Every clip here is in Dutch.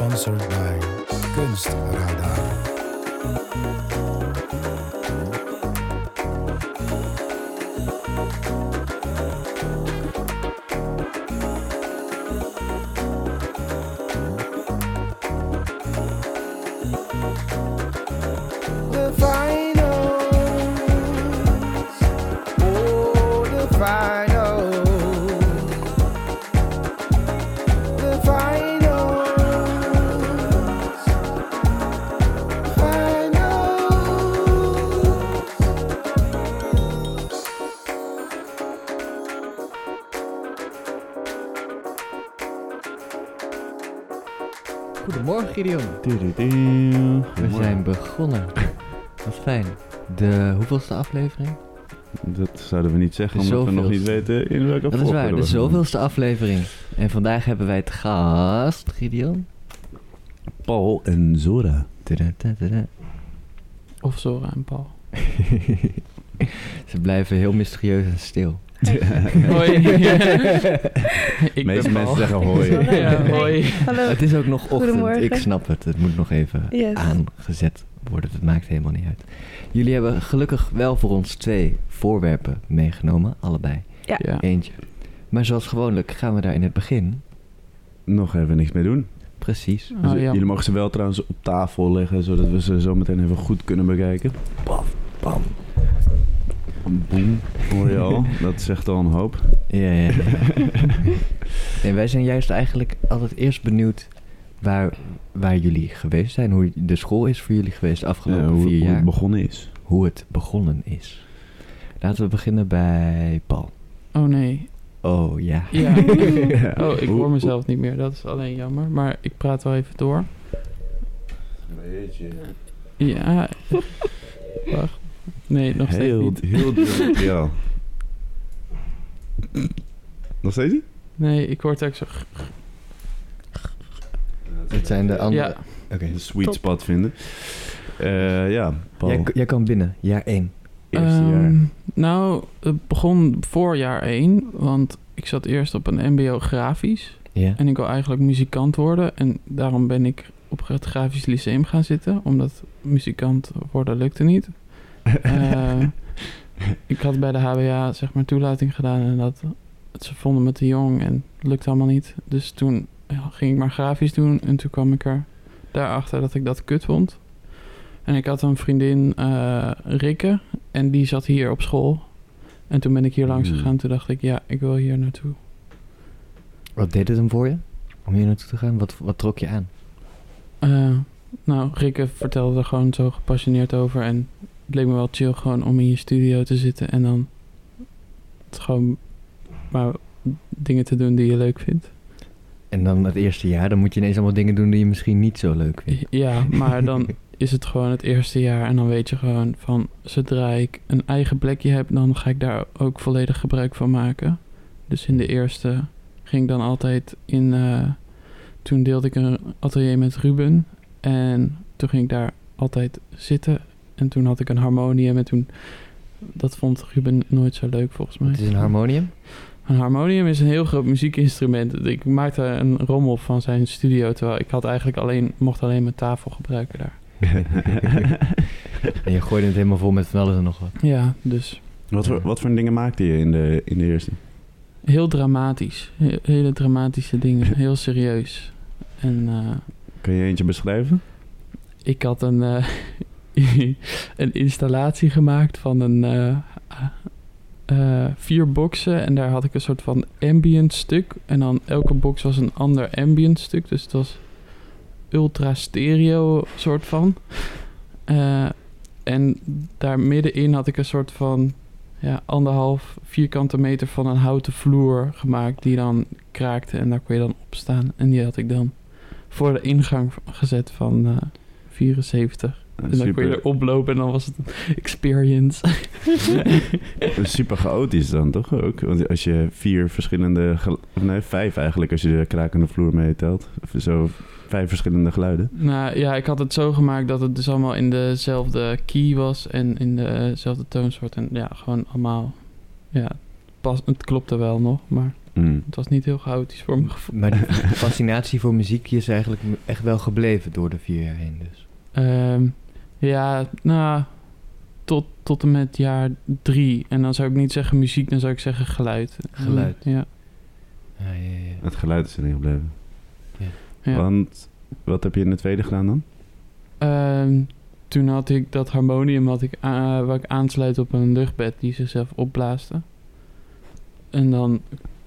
Sponsored by Kunstradar. Gideon. We zijn begonnen. Wat fijn. De hoeveelste aflevering? Dat zouden we niet zeggen, omdat we nog niet weten in welke Dat is waar, de zoveelste aflevering. En vandaag hebben wij het gast, Gideon. Paul en Zora. Of Zora en Paul. Ze blijven heel mysterieus en stil. Hoi. ik De meeste mensen zeggen hoi. Ja, hoi. Hallo. Het is ook nog ochtend, ik snap het. Het moet nog even Yes. aangezet worden. Het maakt helemaal niet uit. Jullie hebben gelukkig wel voor ons twee voorwerpen meegenomen, allebei. Ja. Ja. Eentje. Maar zoals gewoonlijk gaan we daar in het begin. Nog even niks mee doen. Precies. Oh, Dus. Jullie mogen ze wel trouwens op tafel leggen, zodat we ze zo meteen even goed kunnen bekijken. Paf, pam. Boom, hoor je al. Dat zegt al een hoop. Ja, ja. en wij zijn juist eigenlijk altijd eerst benieuwd waar, waar jullie geweest zijn. Hoe de school is voor jullie geweest de afgelopen hoe, vier hoe jaar. het begonnen is. hoe het begonnen is. Laten we beginnen bij Paul. Oh nee. Oh ja. Ja. Oh, ik Hoe- hoor mezelf niet meer. Dat is alleen jammer. Maar ik praat wel even door. Ja. Wacht. Nee, nog steeds Heel, niet. heel druk, ja. Nog steeds niet? Nee, ik hoor het ook zo. Dit zijn de andere. Ja. Oké. Een sweet Top. spot vinden. Eh, ja, Paul. Jij, jij kan binnen, jaar 1. Eerste Ehm, jaar. Nou, het begon voor jaar 1. Want ik zat eerst op een mbo grafisch. Ja. En ik wil eigenlijk muzikant worden. En daarom ben ik op het grafisch lyceum gaan zitten. Omdat muzikant worden lukte niet. Eh, ik had bij de HBA zeg maar toelating gedaan. En dat, ze vonden me te jong en het lukte allemaal niet. Dus toen ja, ging ik maar grafisch doen. En toen kwam ik er daarachter dat ik dat kut vond. En ik had een vriendin, eh, Rikke. En die zat hier op school. En toen ben ik hier langs Hmm. gegaan. Toen dacht ik, ja, ik wil hier naartoe. Wat deed het hem voor je? Om hier naartoe te gaan? Wat, wat trok je aan? Eh, nou, Rikke vertelde er gewoon zo gepassioneerd over. En het leek me wel chill gewoon om in je studio te zitten. En dan gewoon maar dingen te doen die je leuk vindt. En dan het eerste jaar, dan moet je ineens allemaal dingen doen die je misschien niet zo leuk vindt. Ja, maar dan is het gewoon het eerste jaar. En dan weet je gewoon van zodra ik een eigen plekje heb, dan ga ik daar ook volledig gebruik van maken. Dus in de eerste ging ik dan altijd in. eh, toen deelde ik een atelier met Ruben. En toen ging ik daar altijd zitten. En toen had ik een harmonium. En toen. Dat vond Ruben nooit zo leuk volgens mij. Het is een harmonium. Een harmonium is een heel groot muziekinstrument. Ik maakte een rommel van zijn studio. Terwijl ik had eigenlijk alleen, mocht alleen mijn tafel gebruiken daar. En je gooide het helemaal vol met van alles en nog wat. Ja, dus wat, voor, wat voor dingen maakte je in de, in de eerste? heel dramatisch. He- hele dramatische dingen. Heel serieus. En eh, Kan je eentje beschrijven? ik had een, eh, een installatie gemaakt van een eh, eh, vier boxen. En daar had ik een soort van ambient stuk. En dan elke box was een ander ambient stuk. Dus het was ultra stereo soort van. Eh, en daar middenin had ik een soort van ja, anderhalf vierkante meter van een houten vloer gemaakt. Die dan kraakte en daar kon je dan op staan. En die had ik dan voor de ingang gezet van eh 74. En dan kon je erop lopen en dan was het een experience. super chaotisch dan toch ook? Want als je vier verschillende, nee vijf eigenlijk, als je de krakende vloer meetelt. Of Zo vijf verschillende geluiden. nou ja, ik had het zo gemaakt dat het dus allemaal in dezelfde key was en in dezelfde toonsoort. En ja, gewoon allemaal, ja, pas, het klopte wel nog, maar Mm. Het was niet heel chaotisch voor mijn gevoel. Maar die fascinatie voor muziek is eigenlijk echt wel gebleven door de vier jaar heen dus. Ehm, ja, nou, tot, tot en met jaar drie. En dan zou ik niet zeggen muziek, dan zou ik zeggen geluid. Geluid. Ja. Ja, ja, ja. Het geluid is erin gebleven. ja. Want, wat heb je in de tweede gedaan dan? Ehm, toen had ik dat harmonium had ik, waar ik aansluit op een luchtbed die zichzelf opblaasde. En dan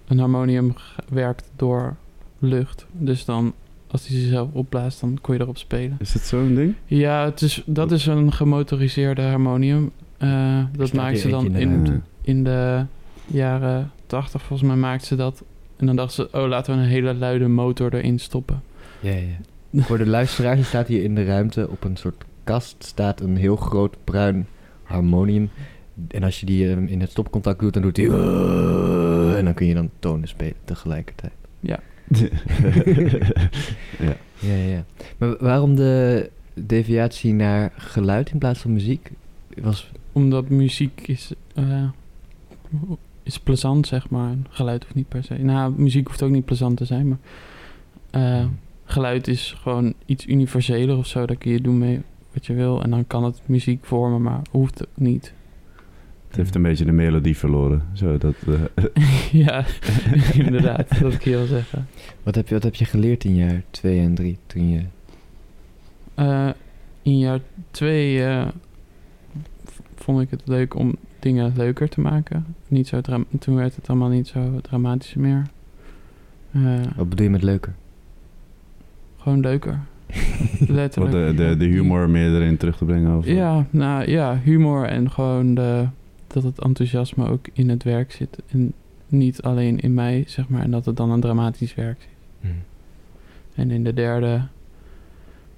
een harmonium werkt door lucht. Dus dan, als die zichzelf opblaast, dan kon je erop spelen. Is het zo'n ding? Ja, het is, dat is een gemotoriseerde harmonium. Eh, dat staat maakten ze dan in de in, de jaren 80 volgens mij maakten ze dat. En dan dachten ze, oh laten we een hele luide motor erin stoppen. Ja, ja. Voor de luisteraars, er staat hier in de ruimte op een soort kast staat een heel groot bruin harmonium. En als je die eh, in het stopcontact doet, dan doet hij... en dan kun je dan tonen spelen tegelijkertijd. ja. Ja, ja, ja. Maar wa- waarom de deviatie naar geluid in plaats van muziek? Was, Omdat muziek is, eh, is plezant, zeg maar. Geluid hoeft niet per se. Nou, muziek hoeft ook niet plezant te zijn, maar eh, geluid is gewoon iets universeler of zo. Daar kun je doen mee wat je wil. En dan kan het muziek vormen, maar hoeft het niet. Het heeft een beetje de melodie verloren. Zo, dat, eh, ja, inderdaad. Dat kun je wel zeggen. wat, heb je, wat heb je geleerd in jaar 2 en 3 toen je... Eh, in jaar twee eh, v- vond ik het leuk om dingen leuker te maken. Niet zo toen werd het allemaal niet zo dramatisch meer. Eh, Wat bedoel je met leuker? gewoon leuker. wat Letterlijk. de, de, de humor meer erin terug te brengen. Of, Ja, nou ja, humor en gewoon de, dat het enthousiasme ook in het werk zit. En niet alleen in mij, zeg maar. En dat het dan een dramatisch werk zit. Hm. En in de derde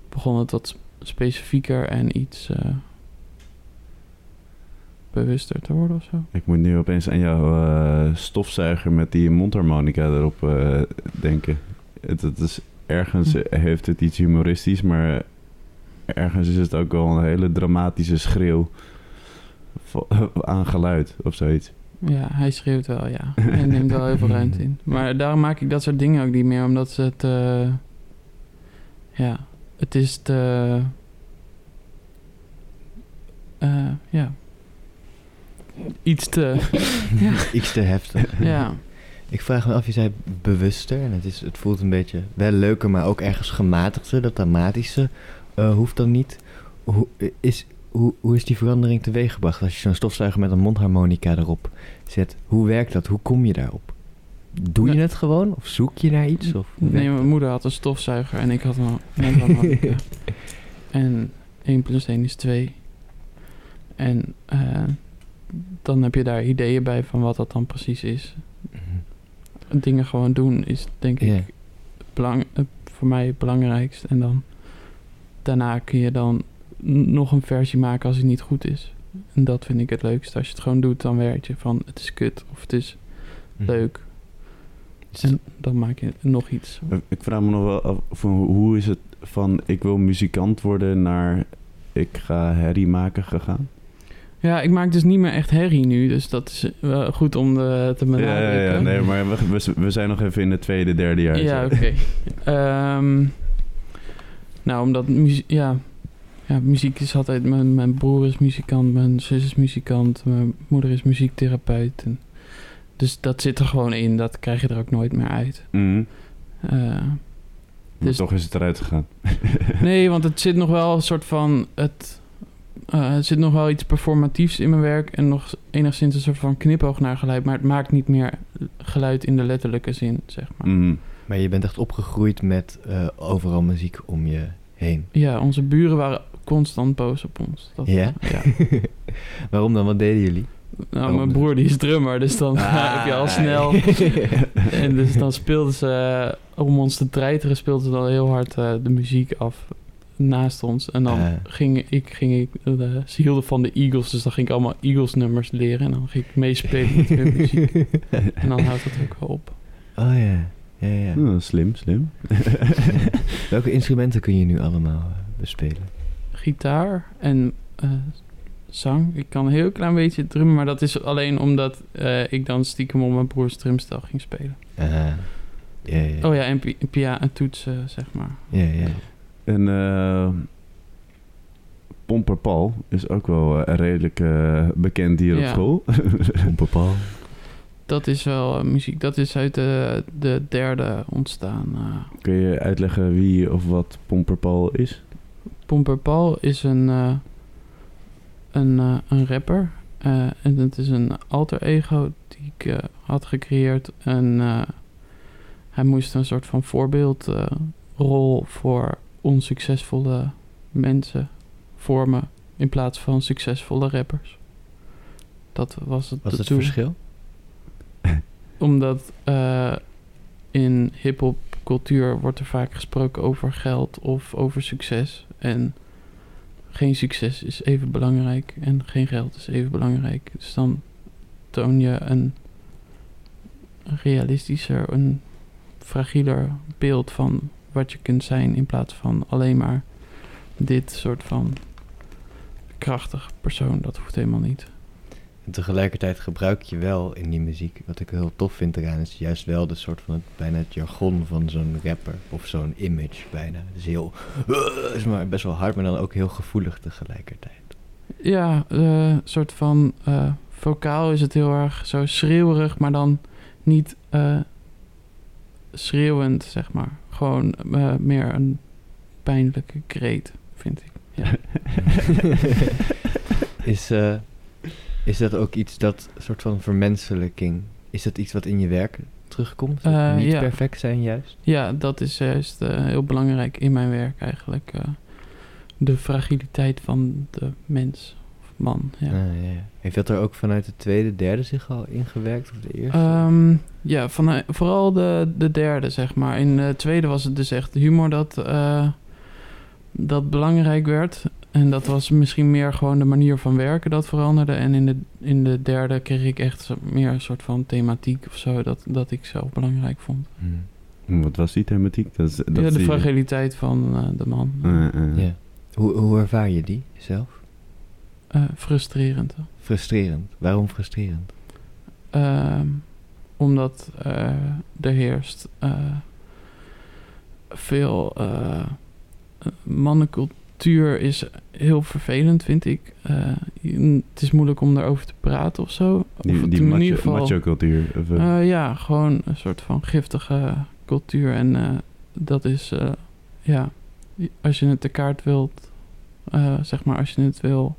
begon het wat specifieker en iets eh, bewuster te worden of zo. Ik moet nu opeens aan jouw eh, stofzuiger met die mondharmonica erop eh, denken. Het, het is, ergens Hm. heeft het iets humoristisch, maar ergens is het ook wel een hele dramatische schreeuw aan geluid of zoiets. Ja, hij schreeuwt wel, ja. Hij neemt wel heel veel ruimte in. Maar daarom maak ik dat soort dingen ook niet meer, omdat ze het... eh, ja, het is te... eh, ja. Iets te... ja. Iets te heftig. ja. Ik vraag me af, je zei bewuster. En het, is, het voelt een beetje wel leuker, maar ook ergens gematigder. Dat dramatische eh, hoeft dan niet. Hoe is, hoe, hoe is die verandering teweeggebracht? Als je zo'n stofzuiger met een mondharmonica erop zet. Hoe werkt dat? Hoe kom je daarop? Doe je het gewoon? Of zoek je naar iets? Of Nee, mijn moeder had een stofzuiger en ik had een mondharmonica. en 1 plus 1 is 2. En eh, dan heb je daar ideeën bij van wat dat dan precies is. dat? Dingen gewoon doen is denk ik belang, het voor mij het belangrijkst. En dan daarna kun je dan nog een versie maken als het niet goed is. En dat vind ik het leukste. Als je het gewoon doet, dan weet je van het is kut of het is Mhm. leuk. Dus- En dan maak je nog iets. Ik vraag me nog wel af, van hoe is het van ik wil muzikant worden naar ik ga herrie maken gegaan? Ja, ik maak dus niet meer echt herrie nu. Dus dat is wel goed om de, te benadrukken. ja, ja, nee, maar we, we, zijn nog even in het tweede, derde jaar. Ja, oké. Ehm, nou, omdat muziek... Ja, ja, muziek is altijd... Mijn, mijn broer is muzikant, mijn zus is muzikant, mijn moeder is muziektherapeut. En, dus dat zit er gewoon in. Dat krijg je er ook nooit meer uit. Maar Dus- toch is het eruit gegaan. nee, want het zit nog wel een soort van... Het, eh, er zit nog wel iets performatiefs in mijn werk... en nog enigszins een soort van knipoog naar geluid... maar het maakt niet meer geluid in de letterlijke zin, zeg maar. Mhm. Maar je bent echt opgegroeid met eh, overal muziek om je heen. Ja, onze buren waren constant boos op ons. Dat, Ja? ja. Waarom dan? Wat deden jullie? Nou, mijn broer die is drummer, dus dan heb je al Ah. snel... en dus dan speelden ze, eh, om ons te treiteren, speelden ze dan heel hard eh, de muziek af naast ons. En dan Ah. ging ik, ging ik de, ze hielden van de Eagles, dus dan ging ik allemaal Eagles nummers leren. En dan ging ik meespelen met hun muziek. En dan houdt het ook wel op. Oh ja, ja, ja. Nou, slim, slim. Welke instrumenten kun je nu allemaal bespelen? Gitaar en eh, zang. Ik kan een heel klein beetje drummen, maar dat is alleen omdat eh, ik dan stiekem op mijn broers drumstel ging spelen. Ja, ja. Oh ja, en, pi- pia en toetsen, zeg maar. Ja, ja. En eh Pomper Paul is ook wel eh, redelijk eh, bekend hier op school. Pomperpaal. Dat is wel eh, muziek. Dat is uit de, de derde ontstaan. eh. Kun je uitleggen wie of wat Pomper Paul is? Pomper Paul is een, eh, een, eh, een rapper. Eh, en het is een alter ego die ik had gecreëerd. En hij moest een soort van voorbeeldrol voor onsuccesvolle mensen vormen. In plaats van succesvolle rappers. Dat was het Wat is het verschil? Omdat in hip-hop cultuur wordt er vaak gesproken over geld of over succes. En geen succes is even belangrijk en geen geld is even belangrijk. Dus dan toon je een realistischer, een fragieler beeld van wat je kunt zijn. In plaats van alleen maar dit soort van krachtig persoon. Dat hoeft helemaal niet. En tegelijkertijd gebruik je wel in die muziek, wat ik heel tof vind eraan, is juist wel de soort van het, bijna het jargon van zo'n rapper of zo'n image bijna. Het is heel, is maar best wel hard, maar dan ook heel gevoelig tegelijkertijd. Ja, een soort van eh vocaal is het heel erg zo schreeuwerig, maar dan niet eh, schreeuwend, zeg maar. Gewoon eh, meer een pijnlijke kreet, vind ik. Ja. is, eh, is dat ook iets dat soort van vermenselijking, is dat iets wat in je werk terugkomt? Eh, niet ja. perfect zijn juist? ja, dat is juist eh, heel belangrijk in mijn werk eigenlijk. eh, de fragiliteit van de mens of man. Ja. Ah, ja, ja. Heeft dat er ook vanuit de tweede, derde zich al ingewerkt of de eerste? Ehm, ja, van, vooral de, de derde, zeg maar. In de tweede was het dus echt humor dat, dat belangrijk werd. En dat was misschien meer gewoon de manier van werken dat veranderde. En in de, in de derde kreeg ik echt meer een soort van thematiek of zo, dat, dat ik zelf belangrijk vond. Hmm. Wat was die thematiek? Dat is, dat ja, de je. fragiliteit van eh, de man. Ja. Hoe, hoe ervaar je die zelf? Eh, frustrerend. Frustrerend. Waarom frustrerend? Ehm, omdat eh, er heerst eh, veel eh, mannencultuur is heel vervelend, vind ik. Eh, het is moeilijk om daarover te praten of zo. of Die, het die in macho, ieder geval, macho cultuur. Of, eh, eh, ja, gewoon een soort van giftige cultuur. En dat is, ja, als je het te kaart wilt, zeg maar, als je het wil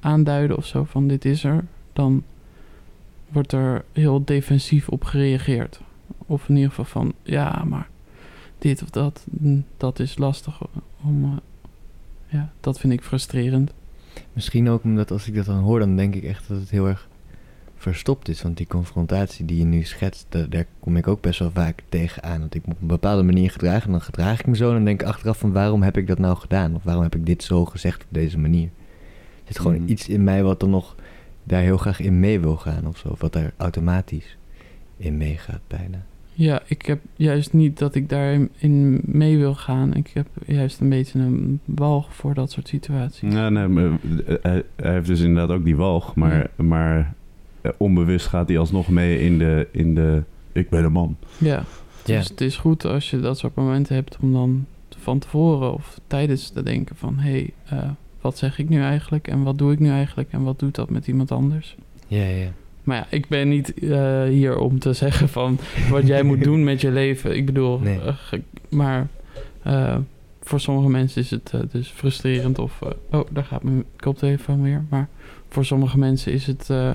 aanduiden of zo van dit is er, dan wordt er heel defensief op gereageerd. Of in ieder geval van, ja, maar dit of dat, mm, dat is lastig om, ja, dat vind ik frustrerend. Misschien ook omdat als ik dat dan hoor, dan denk ik echt dat het heel erg verstopt is. Want die confrontatie die je nu schetst, da- daar kom ik ook best wel vaak tegenaan. Dat ik me op een bepaalde manier gedraag en dan gedraag ik me zo en dan denk ik achteraf van waarom heb ik dat nou gedaan? Of waarom heb ik dit zo gezegd op deze manier? Er zit gewoon Mhm. iets in mij wat dan nog daar heel graag in mee wil gaan of zo. Of wat daar automatisch in meegaat bijna. Ja, ik heb juist niet dat ik daarin mee wil gaan. Ik heb juist een beetje een walg voor dat soort situaties. Ja, nee, maar, eh, hij, hij heeft dus inderdaad ook die walg, maar, maar eh, onbewust gaat hij alsnog mee in de, in de ik ben een man. Ja. Ja. Dus het is goed als je dat soort momenten hebt om dan van tevoren of tijdens te denken van... hé, hey, eh, wat zeg ik nu eigenlijk en wat doe ik nu eigenlijk en wat doet dat met iemand anders? Ja, ja. Maar ja, ik ben niet eh, hier om te zeggen van wat jij moet doen met je leven. Ik bedoel, Nee. eh, maar eh, voor sommige mensen is het dus frustrerend of... eh, oh, daar gaat mijn koptelefoon weer. Maar voor sommige mensen is het eh,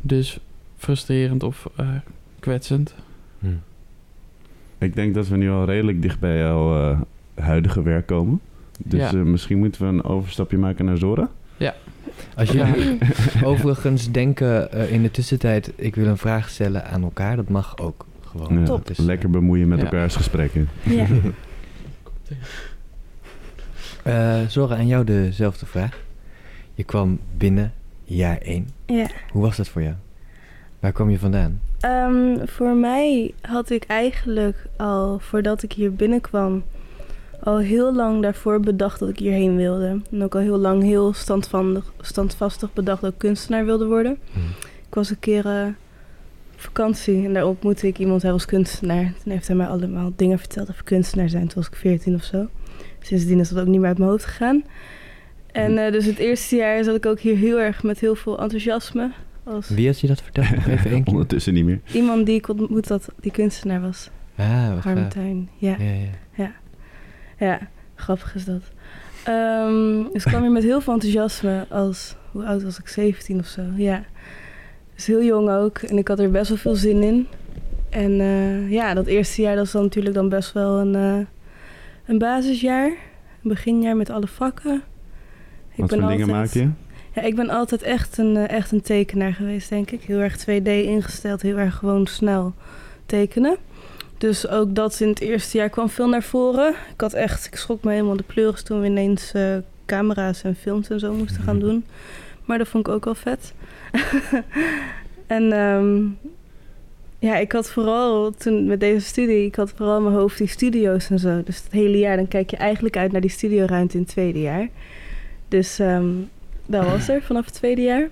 dus frustrerend of eh, kwetsend. Hm. Ik denk dat we nu al redelijk dicht bij jouw eh, huidige werk komen. Dus Ja. eh, misschien moeten we een overstapje maken naar Zora. Als Ja. jullie overigens denken eh, in de tussentijd, ik wil een vraag stellen aan elkaar, dat mag ook gewoon. Ja, Dat is, eh, lekker bemoeien met Ja. elkaars gesprekken. Ja. Eh Zora, aan jou dezelfde vraag. Je kwam binnen jaar 1. ja. Hoe was dat voor jou? Waar kwam je vandaan? Ehm, voor mij had ik eigenlijk al, voordat ik hier binnenkwam, al heel lang daarvoor bedacht dat ik hierheen wilde. En ook al heel lang heel standvastig, standvastig bedacht dat ik kunstenaar wilde worden. Hm. Ik was een keer eh, op vakantie en daar ontmoette ik iemand, hij was kunstenaar. Toen heeft hij mij allemaal dingen verteld over kunstenaar zijn. Toen was ik 14 of zo. Sindsdien is dat ook niet meer uit mijn hoofd gegaan. En eh, dus het eerste jaar zat ik ook hier heel erg met heel veel enthousiasme. Als Wie had je dat verteld? Nog even één keer. Ondertussen niet meer. iemand die ik ontmoet had, die kunstenaar was. Ah, wat Harm. Tuin, ja. Ja, ja. Ja, grappig is dat. Ehm, dus ik kwam hier met heel veel enthousiasme als... Hoe oud was ik? 17 of zo, ja. Dus heel jong ook. En ik had er best wel veel zin in. En eh, ja, dat eerste jaar dat is dan natuurlijk dan best wel een, eh, een basisjaar. Een beginjaar met alle vakken. Ik Wat voor dingen maak je? Ja, ik ben altijd echt een, eh, echt een tekenaar geweest, denk ik. Heel erg 2D ingesteld, heel erg gewoon snel tekenen. Dus ook dat in het eerste jaar kwam veel naar voren. Ik had echt, ik schrok me helemaal de pleuris toen we ineens eh, camera's en films en zo moesten gaan doen. Maar dat vond ik ook wel vet. en ehm, ja, ik had vooral toen met deze studie, ik had vooral in mijn hoofd die studio's en zo. Dus het hele jaar, dan kijk je eigenlijk uit naar die studioruimte in het tweede jaar. Dus ehm, dat was er vanaf het tweede jaar.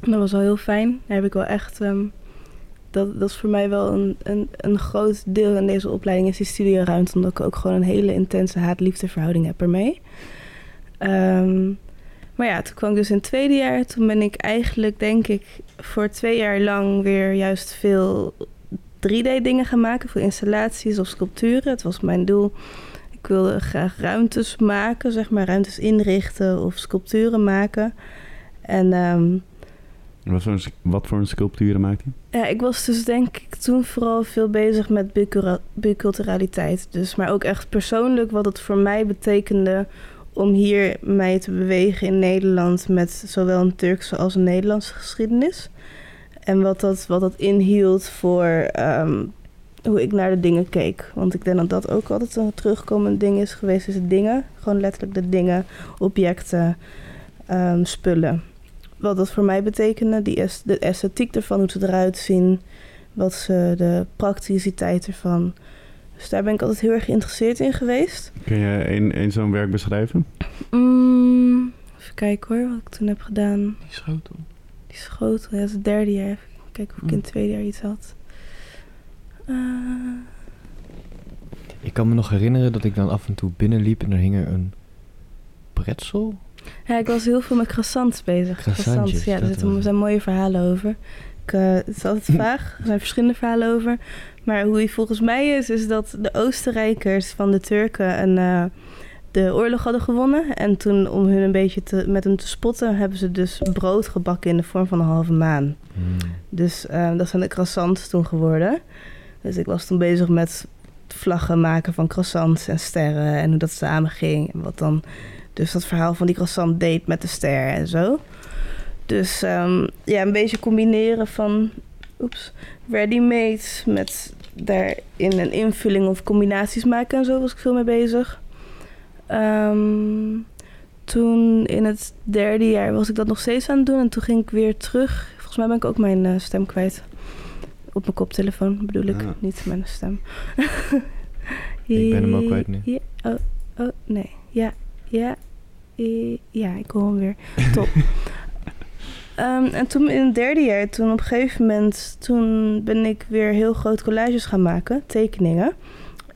En dat was wel heel fijn. Daar heb ik wel echt. ehm, dat, dat is voor mij wel een, een, een groot deel in deze opleiding, is die studioruimte. Omdat ik ook gewoon een hele intense haat-liefde verhouding heb ermee. Ehm, maar ja, toen kwam ik dus in het tweede jaar. Toen ben ik eigenlijk, denk ik, voor twee jaar lang weer juist veel 3D-dingen gaan maken. Voor installaties of sculpturen. Het was mijn doel. Ik wilde graag ruimtes maken, zeg maar, ruimtes inrichten of sculpturen maken. En ehm, Wat voor, wat voor een sculpturen maakt hij? ja, ik was dus denk ik toen vooral veel bezig met biculturaliteit. Dus, maar ook echt persoonlijk wat het voor mij betekende om hier mij te bewegen in Nederland met zowel een Turkse als een Nederlandse geschiedenis. En wat dat, wat dat inhield voor ehm, hoe ik naar de dingen keek. Want ik denk dat dat ook altijd een terugkomend ding is geweest. Is het dingen, gewoon letterlijk de dingen, objecten, ehm, spullen. Wat dat voor mij betekende, die es- de esthetiek ervan, hoe ze eruit zien, wat ze, de prakticiteit ervan. Dus daar ben ik altijd heel erg geïnteresseerd in geweest. Kun je één één zo'n werk beschrijven? Mm, even kijken hoor, wat ik toen heb gedaan. Die schotel. Die schotel, ja, dat is het derde jaar. Even kijken of ik in het tweede jaar iets had. Eh, Ik kan me nog herinneren dat ik dan af en toe binnenliep en er hing er een pretzel. Ja, ik was heel veel met croissants bezig. Croissantjes, ja, er zijn mooie verhalen over. Ik, eh, het is altijd vaag, er zijn verschillende verhalen over. Maar hoe hij volgens mij is, is dat de Oostenrijkers van de Turken een, eh, de oorlog hadden gewonnen. En toen, om hun een beetje te, met hem te spotten, hebben ze dus brood gebakken in de vorm van een halve maan. Hmm. Dus eh, dat zijn de croissants toen geworden. Dus ik was toen bezig met vlaggen maken van croissants en sterren en hoe dat samen ging. En wat dan dus dat verhaal van die croissant deed met de ster en zo. Dus ehm, ja, een beetje combineren van oeps, ready-made met daarin een invulling of combinaties maken en zo was ik veel mee bezig. Ehm, toen in het derde jaar was ik dat nog steeds aan het doen en toen ging ik weer terug. Volgens mij ben ik ook mijn eh, stem kwijt. Op mijn koptelefoon bedoel ik, Ah. niet mijn stem. Ik ben hem ook kwijt nu. Ja, oh, oh, nee. Ja, ja, eh, ja, ik hoor hem weer. Top. Ehm, en toen in het derde jaar, toen op een gegeven moment, toen ben ik weer heel groot collages gaan maken, tekeningen.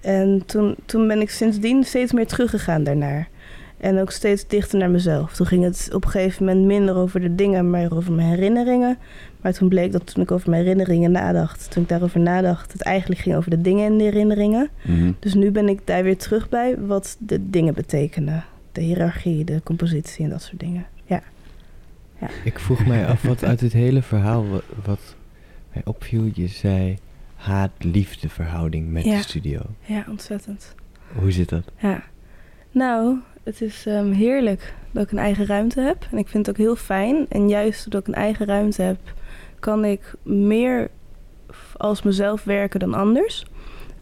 En toen, toen ben ik sindsdien steeds meer teruggegaan daarnaar. En ook steeds dichter naar mezelf. Toen ging het op een gegeven moment minder over de dingen, maar over mijn herinneringen. Maar toen bleek dat toen ik over mijn herinneringen nadacht, toen ik daarover nadacht, het eigenlijk ging over de dingen en de herinneringen. Mhm. Dus nu ben ik daar weer terug bij wat de dingen betekenen. De hiërarchie, de compositie en dat soort dingen. Ja. Ik vroeg mij af wat uit dit hele verhaal wat, wat mij opviel. Je zei haat-liefde verhouding met Ja. de studio. Ja, ontzettend. Hoe zit dat? Ja. Nou, het is ehm, heerlijk dat ik een eigen ruimte heb. En ik vind het ook heel fijn. En juist doordat ik een eigen ruimte heb, kan ik meer als mezelf werken dan anders.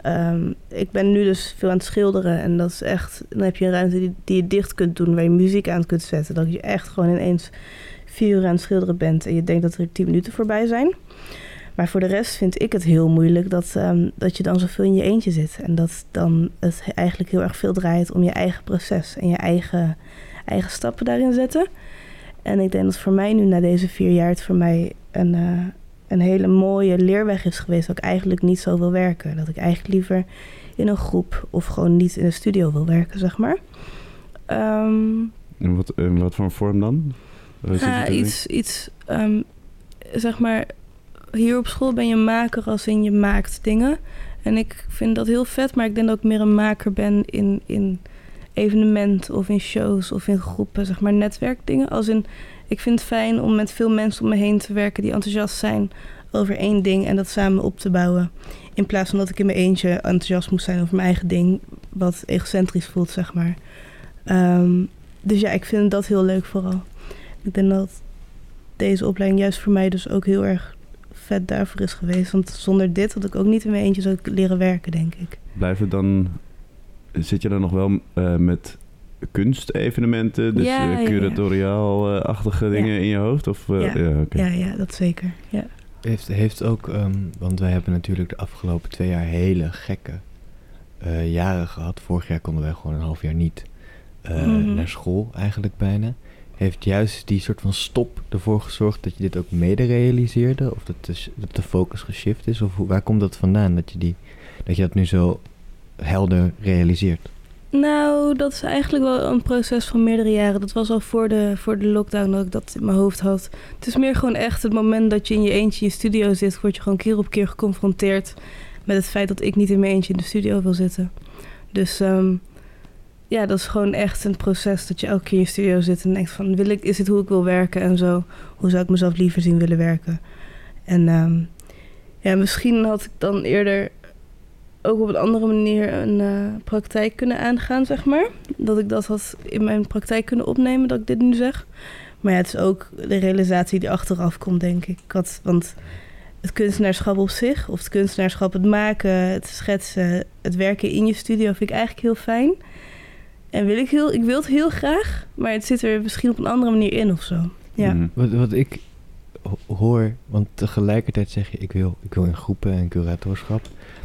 Ehm, ik ben nu dus veel aan het schilderen. En dat is echt. Dan heb je een ruimte die, die je dicht kunt doen, waar je muziek aan kunt zetten. Dat je echt gewoon ineens vier uur aan het schilderen bent. En je denkt dat er tien minuten voorbij zijn. Maar voor de rest vind ik het heel moeilijk dat, ehm, dat je dan zoveel in je eentje zit. En dat dan het eigenlijk heel erg veel draait om je eigen proces en je eigen, eigen stappen daarin zetten. En ik denk dat voor mij nu na deze vier jaar het voor mij een, eh, een hele mooie leerweg is geweest. Dat ik eigenlijk niet zo wil werken. Dat ik eigenlijk liever in een groep of gewoon niet in een studio wil werken, zeg maar. Ehm, En wat, in wat voor een vorm dan? Ja, iets, iets ehm, zeg maar, hier op school ben je maker als in je maakt dingen. En ik vind dat heel vet, maar ik denk dat ik meer een maker ben in, in evenementen of in shows of in groepen, zeg maar netwerkdingen. Als in, ik vind het fijn om met veel mensen om me heen te werken die enthousiast zijn over één ding en dat samen op te bouwen. In plaats van dat ik in mijn eentje enthousiast moet zijn over mijn eigen ding, wat egocentrisch voelt, zeg maar. Ehm, dus ja, ik vind dat heel leuk vooral. Ik denk dat deze opleiding juist voor mij dus ook heel erg vet daarvoor is geweest. Want zonder dit had ik ook niet in mijn eentje zo leren werken, denk ik. Blijven dan... Zit je dan nog wel eh, met kunstevenementen? Dus Ja, eh, ja, curatoriaal-achtige dingen in je hoofd? Of, eh, Ja. ja, oké. Ja, ja, dat zeker. Ja. Heeft, heeft ook, ehm, want wij hebben natuurlijk de afgelopen twee jaar hele gekke eh, jaren gehad. Vorig jaar konden wij gewoon een half jaar niet eh, Mhm. naar school, eigenlijk bijna. Heeft juist die soort van stop ervoor gezorgd dat je dit ook mede realiseerde? Of dat de, dat de focus geshift is? Of hoe, waar komt dat vandaan dat je, die, dat je dat nu zo helder realiseert? Nou, dat is eigenlijk wel een proces van meerdere jaren. Dat was al voor de, voor de lockdown dat ik dat in mijn hoofd had. Het is meer gewoon echt het moment dat je in je eentje in je studio zit... word je gewoon keer op keer geconfronteerd met het feit dat ik niet in mijn eentje in de studio wil zitten. Dus ehm, ja, dat is gewoon echt een proces dat je elke keer in je studio zit... en denkt van, wil ik, is dit hoe ik wil werken en zo? Hoe zou ik mezelf liever zien willen werken? En ehm, ja, misschien had ik dan eerder ook op een andere manier een eh, praktijk kunnen aangaan, zeg maar. Dat ik dat had in mijn praktijk kunnen opnemen, dat ik dit nu zeg. Maar ja, het is ook de realisatie die achteraf komt, denk ik. ik had, want het kunstenaarschap op zich, of het kunstenaarschap, het maken, het schetsen, het werken in je studio, vind ik eigenlijk heel fijn. En wil ik, heel, ik wil het heel graag, maar het zit er misschien op een andere manier in of zo. Ja. Mhm. Wat, wat ik ho- hoor, want tegelijkertijd zeg je ik wil, ik wil in groepen en curatorschap.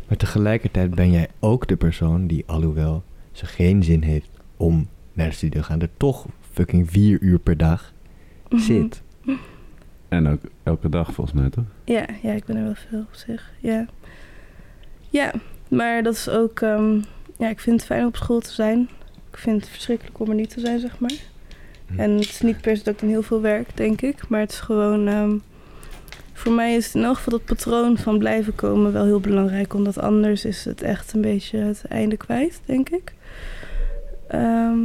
Maar tegelijkertijd ben jij ook de persoon die, alhoewel ze geen zin heeft om naar de studio te gaan, er toch fucking vier uur per dag Mhm. zit. En ook elke dag volgens mij, toch? Ja, ja, ik ben er wel veel op zich. Ja, ja maar dat is ook... ehm, ja, ik vind het fijn om op school te zijn. Ik vind het verschrikkelijk om er niet te zijn, zeg maar. Hm. En het is niet per se dat ik dan heel veel werk, denk ik. Maar het is gewoon... ehm, voor mij is in elk geval dat patroon van blijven komen wel heel belangrijk. Omdat anders is het echt een beetje het einde kwijt, denk ik. Ehm,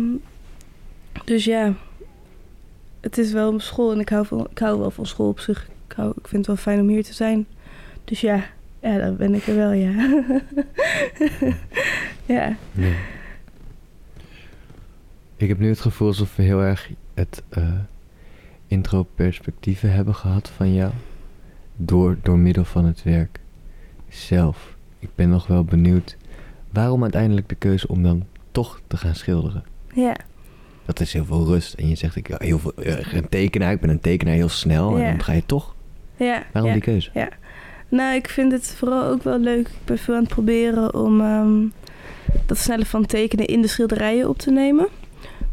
dus ja, het is wel school en ik hou, van, ik hou wel van school op zich. Ik, hou, ik vind het wel fijn om hier te zijn. Dus ja, ja dan ben ik er wel, ja. ja. Ik heb nu het gevoel alsof we heel erg het eh intro-perspectieven hebben gehad van jou. Door, door middel van het werk zelf. Ik ben nog wel benieuwd. Waarom uiteindelijk de keuze om dan toch te gaan schilderen? Ja, Dat is heel veel rust. En je zegt, ik, heel veel, een tekenaar, ik ben een tekenaar heel snel. Ja. En dan ga je toch. ja. Waarom ja. die keuze? Nou, ik vind het vooral ook wel leuk. Ik ben veel aan het proberen om ehm, dat snelle van tekenen in de schilderijen op te nemen.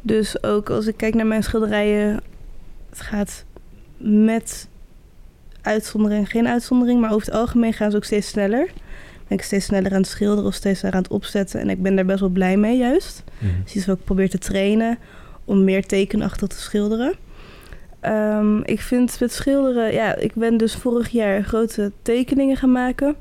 Dus ook als ik kijk naar mijn schilderijen, het gaat met uitzondering, geen uitzondering, maar over het algemeen gaan ze ook steeds sneller. Ben ik steeds sneller aan het schilderen of steeds sneller aan het opzetten. En ik ben daar best wel blij mee, juist. Mhm. Dus iets wat ik probeer te trainen om meer tekenachtig te schilderen. Ehm, ik vind met schilderen, ja, ik ben dus vorig jaar grote tekeningen gaan maken.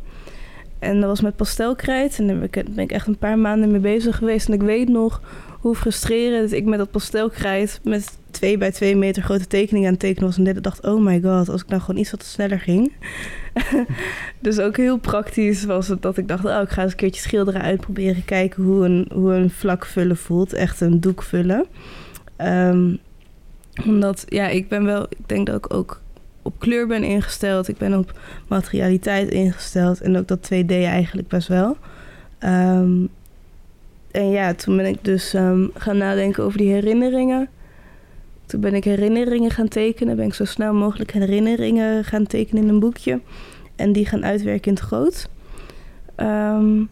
En dat was met pastelkrijt. En daar ben ik, ben ik echt een paar maanden mee bezig geweest. En ik weet nog hoe frustrerend ik met dat pastelkrijt met twee bij twee meter grote tekeningen aan het tekenen was. En ik dacht, oh my god, als ik nou gewoon iets wat sneller ging. dus ook heel praktisch was het dat ik dacht, oh, ik ga eens een keertje schilderen uitproberen. Kijken hoe een, hoe een vlak vullen voelt. Echt een doek vullen. Ehm, omdat, ja, ik ben wel, ik denk dat ik ook op kleur ben ingesteld. Ik ben op materialiteit ingesteld. En ook dat 2D eigenlijk best wel. Ehm, en ja, toen ben ik dus ehm, gaan nadenken over die herinneringen. Toen ben ik herinneringen gaan tekenen. Ben ik zo snel mogelijk herinneringen gaan tekenen in een boekje. en die gaan uitwerken in het groot. Ehm,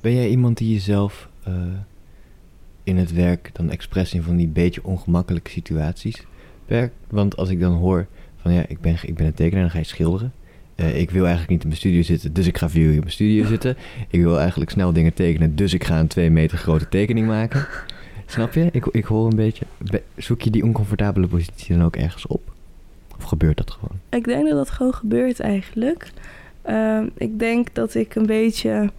Ben jij iemand die jezelf eh, in het werk dan expres in van die beetje ongemakkelijke situaties werkt? Want als ik dan hoor van ja, ik ben, ik ben een tekenaar, dan ga je schilderen. Eh, ik wil eigenlijk niet in mijn studio zitten, dus ik ga jullie in mijn studio zitten. Ik wil eigenlijk snel dingen tekenen, dus ik ga een twee meter grote tekening maken. Snap je? Ik, ik hoor een beetje. be- Zoek je die oncomfortabele positie dan ook ergens op? Of gebeurt dat gewoon? ik denk dat dat gewoon gebeurt eigenlijk. Ehm, ik denk dat ik een beetje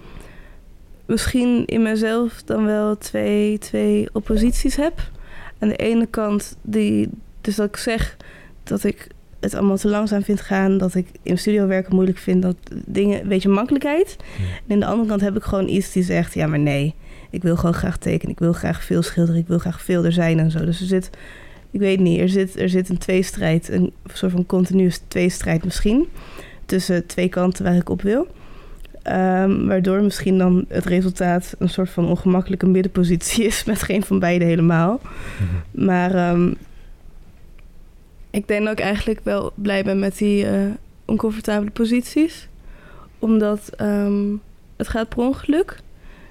misschien in mezelf dan wel twee, twee opposities heb. Aan de ene kant die, dus dat ik zeg dat ik het allemaal te langzaam vind gaan, dat ik in studio werken moeilijk vind, dat dingen een beetje makkelijkheid. En aan de andere kant heb ik gewoon iets die zegt, ja maar nee, ik wil gewoon graag tekenen, ik wil graag veel schilderen, ik wil graag veel er zijn en zo. Dus er zit, ik weet niet, er zit, er zit een tweestrijd, een soort van continue tweestrijd misschien, tussen twee kanten waar ik op wil. Ehm, waardoor misschien dan het resultaat een soort van ongemakkelijke middenpositie is met geen van beide helemaal. Maar ehm, ik denk dat ik eigenlijk wel blij ben met die eh, oncomfortabele posities. Omdat ehm, het gaat per ongeluk.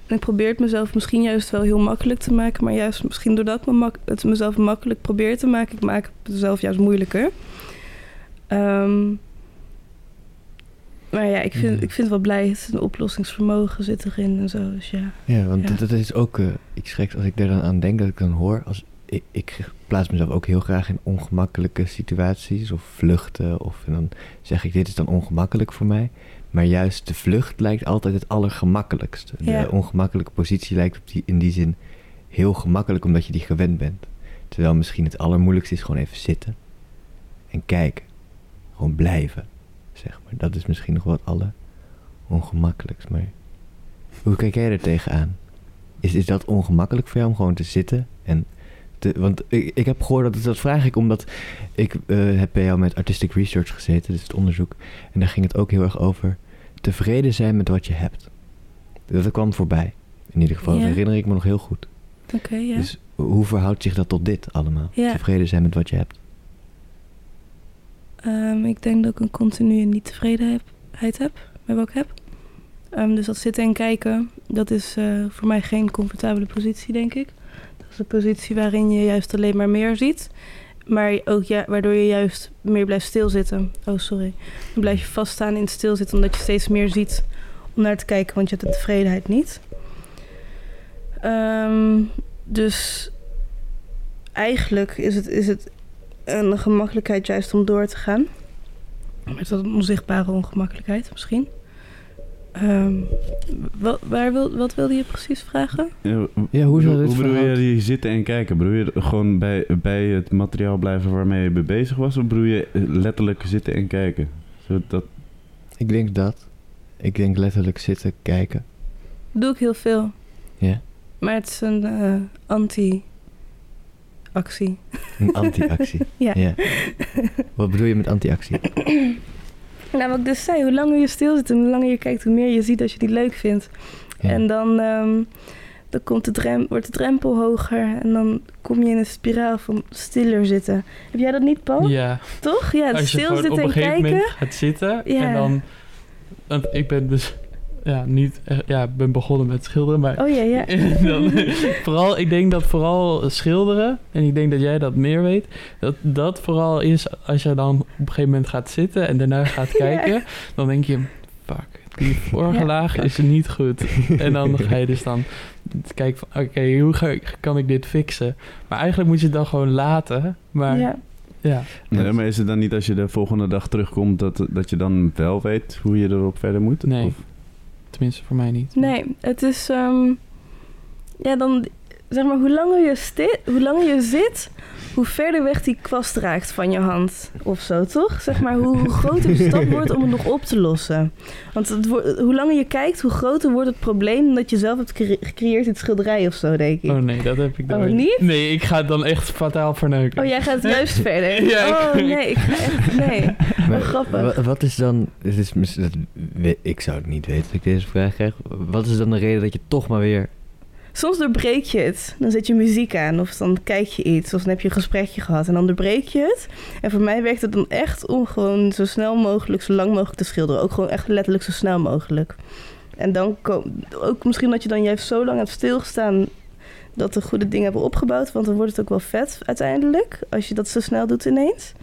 En ik probeer het mezelf misschien juist wel heel makkelijk te maken. Maar juist misschien doordat ik me mak- het mezelf makkelijk probeer te maken... ik maak het mezelf juist moeilijker. Ehm, maar ja, ik vind, Mhm. ik vind het wel blij. Het is een oplossingsvermogen zit erin en zo. Dus ja. Ja, want Ja. Dat, dat is ook eh, iets geks als ik daar dan aan denk, dat ik dan hoor. Als, ik, ik plaats mezelf ook heel graag in ongemakkelijke situaties of vluchten. Of en dan zeg ik, dit is dan ongemakkelijk voor mij. Maar juist de vlucht lijkt altijd het allergemakkelijkste. Ja. De ongemakkelijke positie lijkt op die, in die zin heel gemakkelijk, omdat je die gewend bent. Terwijl misschien het allermoeilijkste is gewoon even zitten en kijken. Gewoon blijven, zeg maar. Dat is misschien nog wat aller ongemakkelijkst. Maar hoe kijk jij er tegenaan? Is, is dat ongemakkelijk voor jou om gewoon te zitten? En te, want ik, ik heb gehoord, dat, dat vraag ik omdat ik eh, heb bij jou met Artistic Research gezeten, dus het onderzoek. En daar ging het ook heel erg over tevreden zijn met wat je hebt. Dat kwam voorbij. In ieder geval, dat herinner ik me nog heel goed. Oké, ja. Dus hoe verhoudt zich dat tot dit allemaal? Tevreden zijn met wat je hebt. Ehm, ik denk dat ik een continue niet-tevredenheid heb met wat ik heb. Ehm, dus dat zitten en kijken, dat is eh, voor mij geen comfortabele positie, denk ik. Is een positie waarin je juist alleen maar meer ziet. Maar ook ja, waardoor je juist meer blijft stilzitten. Oh, sorry. Dan blijf je vaststaan in het stilzitten omdat je steeds meer ziet om naar te kijken, want je hebt de tevredenheid niet. Ehm, dus eigenlijk is het, is het een gemakkelijkheid juist om door te gaan. Is dat een onzichtbare ongemakkelijkheid misschien? Ehm, wat, waar wil, wat wilde je precies vragen? Ja, Ja, hoe bedoel je die zitten en kijken? Bedoel je gewoon bij, bij het materiaal blijven waarmee je mee bezig was? Of bedoel je letterlijk zitten en kijken? Zo dat, Ik denk dat. Ik denk letterlijk zitten, kijken. Doe ik heel veel. Ja. Maar het is een eh, anti-actie. Een anti-actie. Ja. Wat bedoel je met anti-actie? Nou, wat ik dus zei, hoe langer je stil zit en hoe langer je kijkt, hoe meer je ziet dat je die leuk vindt. Ja. En dan, ehm, dan komt de drem, wordt de drempel hoger en dan kom je in een spiraal van stiller zitten. Heb jij dat niet, Paul? Ja, Toch? Ja, als je stil op zitten een en gegeven kijken. moment gaat zitten Ja. en dan... Want ik ben dus ja, niet echt, ja, ik ben begonnen met schilderen, maar Oh ja, ja. Dan, vooral, ik denk dat vooral schilderen, en ik denk dat jij dat meer weet, dat dat vooral is als je dan op een gegeven moment gaat zitten en daarna gaat kijken, dan denk je, fuck, die vorige Ja. laag is niet goed. En dan ga je dus dan kijken van, oké, hoe ga, kan ik dit fixen? Maar eigenlijk moet je het dan gewoon laten, maar ja. ja. Nee, maar is het dan niet als je de volgende dag terugkomt dat, dat je dan wel weet hoe je erop verder moet? Nee. Of- tenminste voor mij niet. Nee, het is... ehm, ja, dan... Zeg maar, hoe langer, je sti- hoe langer je zit, hoe verder weg die kwast raakt van je hand. Of zo, toch? Zeg maar, hoe, hoe groter de stap wordt om het nog op te lossen. Want het wordt- hoe langer je kijkt, hoe groter wordt het probleem... dat je zelf hebt gecre- gecreëerd in het schilderij of zo, denk ik. Oh nee, dat heb ik Oh, nooit. niet? Nee, ik ga het dan echt fataal verneuken. Oh, jij gaat juist verder? Ja, ik- oh, nee, ik ga echt... Nee. Maar grappig. wa- Wat is dan... Het is, dat, ik zou het niet weten dat ik deze vraag krijg. Wat is dan de reden dat je toch maar weer soms doorbreek je het. Dan zet je muziek aan of dan kijk je iets of dan heb je een gesprekje gehad en dan doorbreek je het. En voor mij werkt het dan echt om gewoon zo snel mogelijk, zo lang mogelijk te schilderen. Ook gewoon echt letterlijk zo snel mogelijk. En dan ook misschien dat je dan juist zo lang hebt stilgestaan dat de goede dingen hebben opgebouwd. Want dan wordt het ook wel vet uiteindelijk, als je dat zo snel doet ineens.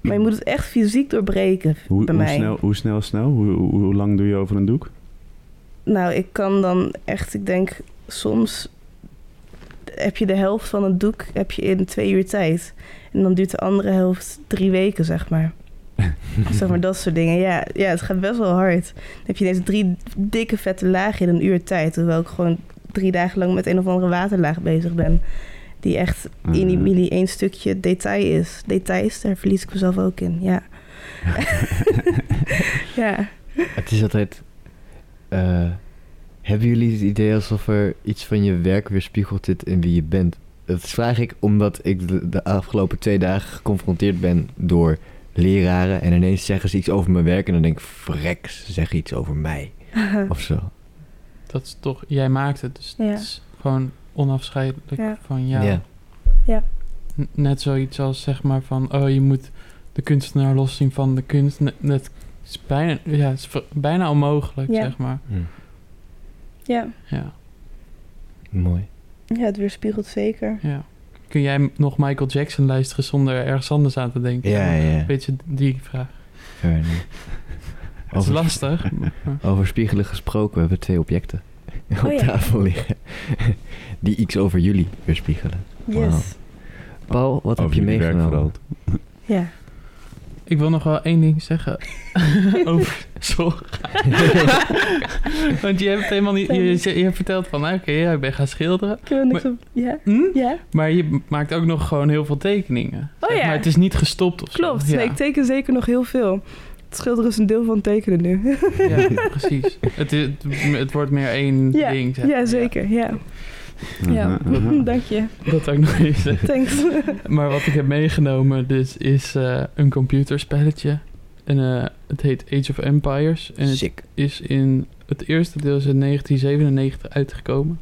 Maar je moet het echt fysiek doorbreken Hoe, bij hoe mij. snel, hoe snel, snel? Hoe, hoe, hoe lang doe je over een doek? Nou, ik kan dan echt, ik denk soms heb je de helft van het doek heb je in twee uur tijd. En dan duurt de andere helft drie weken, zeg maar. zeg maar dat soort dingen. Ja, ja, het gaat best wel hard. Dan heb je ineens drie dikke vette lagen in een uur tijd. Terwijl ik gewoon drie dagen lang met een of andere waterlaag bezig ben. Die echt in die milli één stukje detail is. Details, daar verlies ik mezelf ook in, ja. ja. Het is altijd... eh, hebben jullie het idee alsof er iets van je werk weerspiegeld zit in wie je bent? Dat vraag ik omdat ik de, de afgelopen twee dagen geconfronteerd ben door leraren. En ineens zeggen ze iets over mijn werk en dan denk ik, vrek, ze zeggen iets over mij. Of zo. Dat is toch, jij maakt het, dus Ja. het is gewoon onafscheidelijk Ja. van jou. Ja. Ja. Net zoiets als zeg maar van, oh je moet de kunstenaar loszien van de kunst. Net, net is bijna, ja, het is bijna onmogelijk, Ja. zeg maar. Hm, ja. Ja, mooi. Ja, het weerspiegelt zeker. ja. Kun jij nog Michael Jackson luisteren zonder ergens anders aan te denken? Ja, ja. Weet je, die vraag. Fair. Het is Over- lastig. Over spiegelen gesproken, we hebben twee objecten op Oh ja. tafel liggen. Die iets over jullie weerspiegelen. Yes. Paul, wat heb je meegenomen? Ja. Ik wil nog wel één ding zeggen over zorg. Want je hebt helemaal niet. Je, je, verteld van, nou, oké, ja, ik ben gaan schilderen. Ik wil niks Maar-. Ja? Hm? Ja? Maar je maakt ook nog gewoon heel veel tekeningen. Oh ja. Maar het is niet gestopt of zo. Klopt. Ja, Nee, ik teken zeker nog heel veel. Het schilderen is een deel van het tekenen nu. ja precies. Het, is, het wordt meer één ding. Zeg. ja, zeker. Ja. Ja. Dank je. Dat ook nog eens. Thanks. Maar wat ik heb meegenomen dus is eh, een computerspelletje. En eh, het heet Age of Empires. En het is in het eerste deel is in 1997 uitgekomen.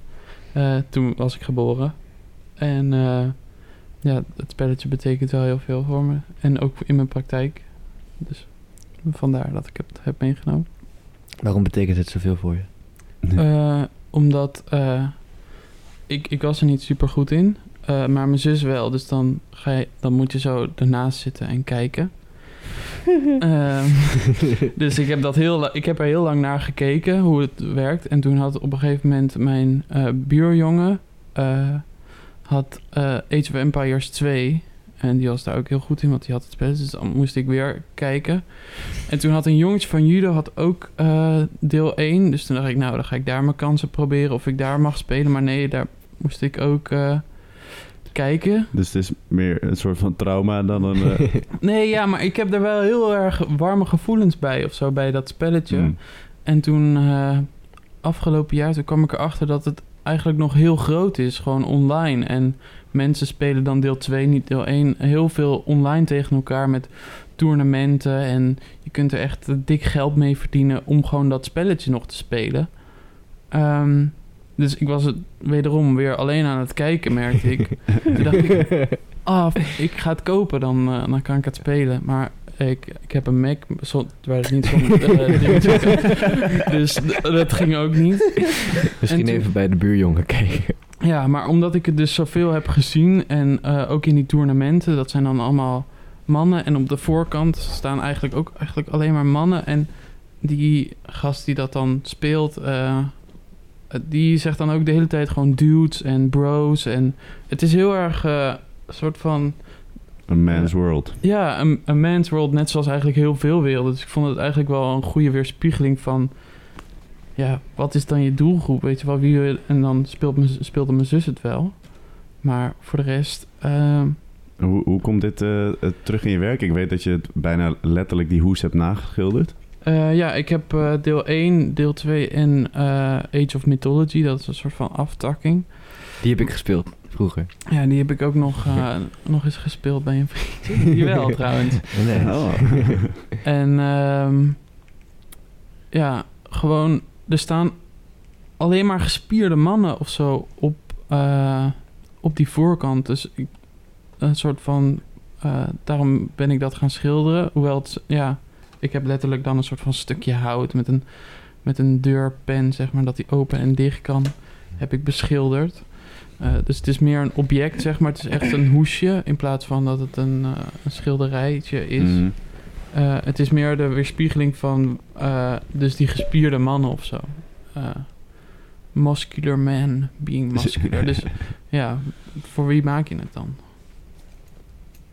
Eh, toen was ik geboren. En eh, ja, het spelletje betekent wel heel veel voor me. En ook in mijn praktijk. Dus vandaar dat ik het heb meegenomen. Waarom betekent het zoveel voor je? Eh, omdat eh, ik, ik was er niet super goed in. eh, maar mijn zus wel. Dus dan, ga je, dan moet je zo ernaast zitten en kijken. Ehm, dus ik heb, dat heel, ik heb er heel lang naar gekeken hoe het werkt. En toen had op een gegeven moment mijn eh, buurjongen eh, had Age of Empires 2. En die was daar ook heel goed in, want die had het spel. Dus dan moest ik weer kijken. En toen had een jongetje van judo had ook eh, deel 1. Dus toen dacht ik, nou, dan ga ik daar mijn kansen proberen of ik daar mag spelen. Maar nee, daar moest ik ook eh, kijken. Dus het is meer een soort van trauma dan een... eh, Nee, ja, maar ik heb er wel heel erg warme gevoelens bij of zo, bij dat spelletje. hmm. En toen, eh, afgelopen jaar, toen kwam ik erachter dat het eigenlijk nog heel groot is, gewoon online. En mensen spelen dan deel 2, niet deel 1, heel veel online tegen elkaar met toernooien. En je kunt er echt dik geld mee verdienen om gewoon dat spelletje nog te spelen. Ehm, dus ik was het wederom weer alleen aan het kijken, merkte ik. Toen dacht ik, ah, ik ga het kopen, dan, eh, dan kan ik het spelen. Maar ik, ik heb een Mac, zo, waar het niet zo'n eh. Dus dat ging ook niet. Misschien toen- even bij de buurjongen kijken. Ja, maar omdat ik het dus zoveel heb gezien en eh, ook in die toernooien, dat zijn dan allemaal mannen. En op de voorkant staan eigenlijk ook eigenlijk alleen maar mannen. En die gast die dat dan speelt, die zegt dan ook de hele tijd gewoon dudes en bros. En het is heel erg eh, een soort van Een man's world. ja, een, een man's world, net zoals eigenlijk heel veel werelden. Dus ik vond het eigenlijk wel een goede weerspiegeling van... Ja, wat is dan je doelgroep? Weet je wel, wie... En dan speelt mijn, speelde mijn zus het wel. Maar voor de rest... ehm, Hoe, hoe komt dit eh, eh, terug in je werk? Ik weet dat je het bijna letterlijk die hoes hebt nageschilderd. Eh, ja, ik heb eh, deel 1, deel 2 en eh, Age of Mythology. Dat is een soort van aftakking. Die heb ik gespeeld vroeger. Ja, die heb ik ook nog, eh, nog eens gespeeld bij een vriendje. Jawel, trouwens. Nee. Oh. En ehm, ja, gewoon, er staan alleen maar gespierde mannen of zo op, eh, op die voorkant. Dus ik, een soort van. eh, daarom ben ik dat gaan schilderen. Hoewel het. Ja, ik heb letterlijk dan een soort van stukje hout met een, met een deurpen, zeg maar, dat die open en dicht kan. Heb ik beschilderd. Eh, dus het is meer een object, zeg maar. Het is echt een hoesje in plaats van dat het een, eh, een schilderijtje is. Mhm. Eh, het is meer de weerspiegeling van dus die gespierde mannen of zo. Muscular man being muscular. dus ja, voor wie maak je het dan?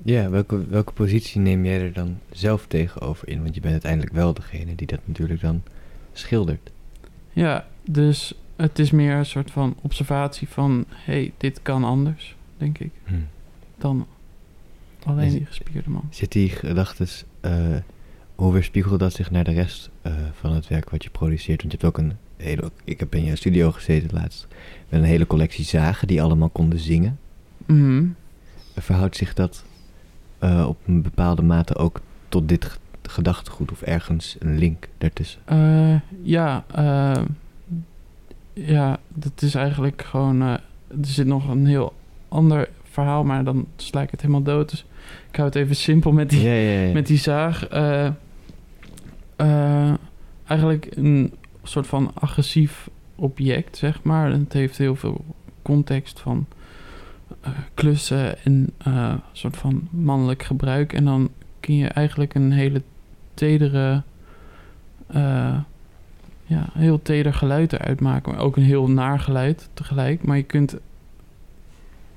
Ja, welke, welke positie neem jij er dan zelf tegenover in? Want je bent uiteindelijk wel degene die dat natuurlijk dan schildert. Ja, dus het is meer een soort van observatie van... hey, dit kan anders, denk ik, Hm. dan alleen die gespierde man. Zit die gedachtes, eh, hoe weerspiegelde dat zich naar de rest eh, van het werk wat je produceert? Want je hebt ook een hele, ik heb in je studio gezeten laatst, met een hele collectie zagen die allemaal konden zingen. Mhm. Verhoudt zich dat eh, op een bepaalde mate ook tot dit ge- gedachtegoed of ergens een link daartussen? Eh, ja, eh, ja, dat is eigenlijk gewoon. er zit nog een heel ander verhaal, maar dan sla ik het helemaal dood. Dus ik hou het even simpel met die, Ja, ja, ja. met die zaag. Eigenlijk een soort van agressief object, zeg maar. En het heeft heel veel context van klussen en eh, een soort van mannelijk gebruik. En dan kun je eigenlijk een hele tedere, eh, ja, heel teder geluid eruit maken. Maar ook een heel naar geluid tegelijk. Maar je kunt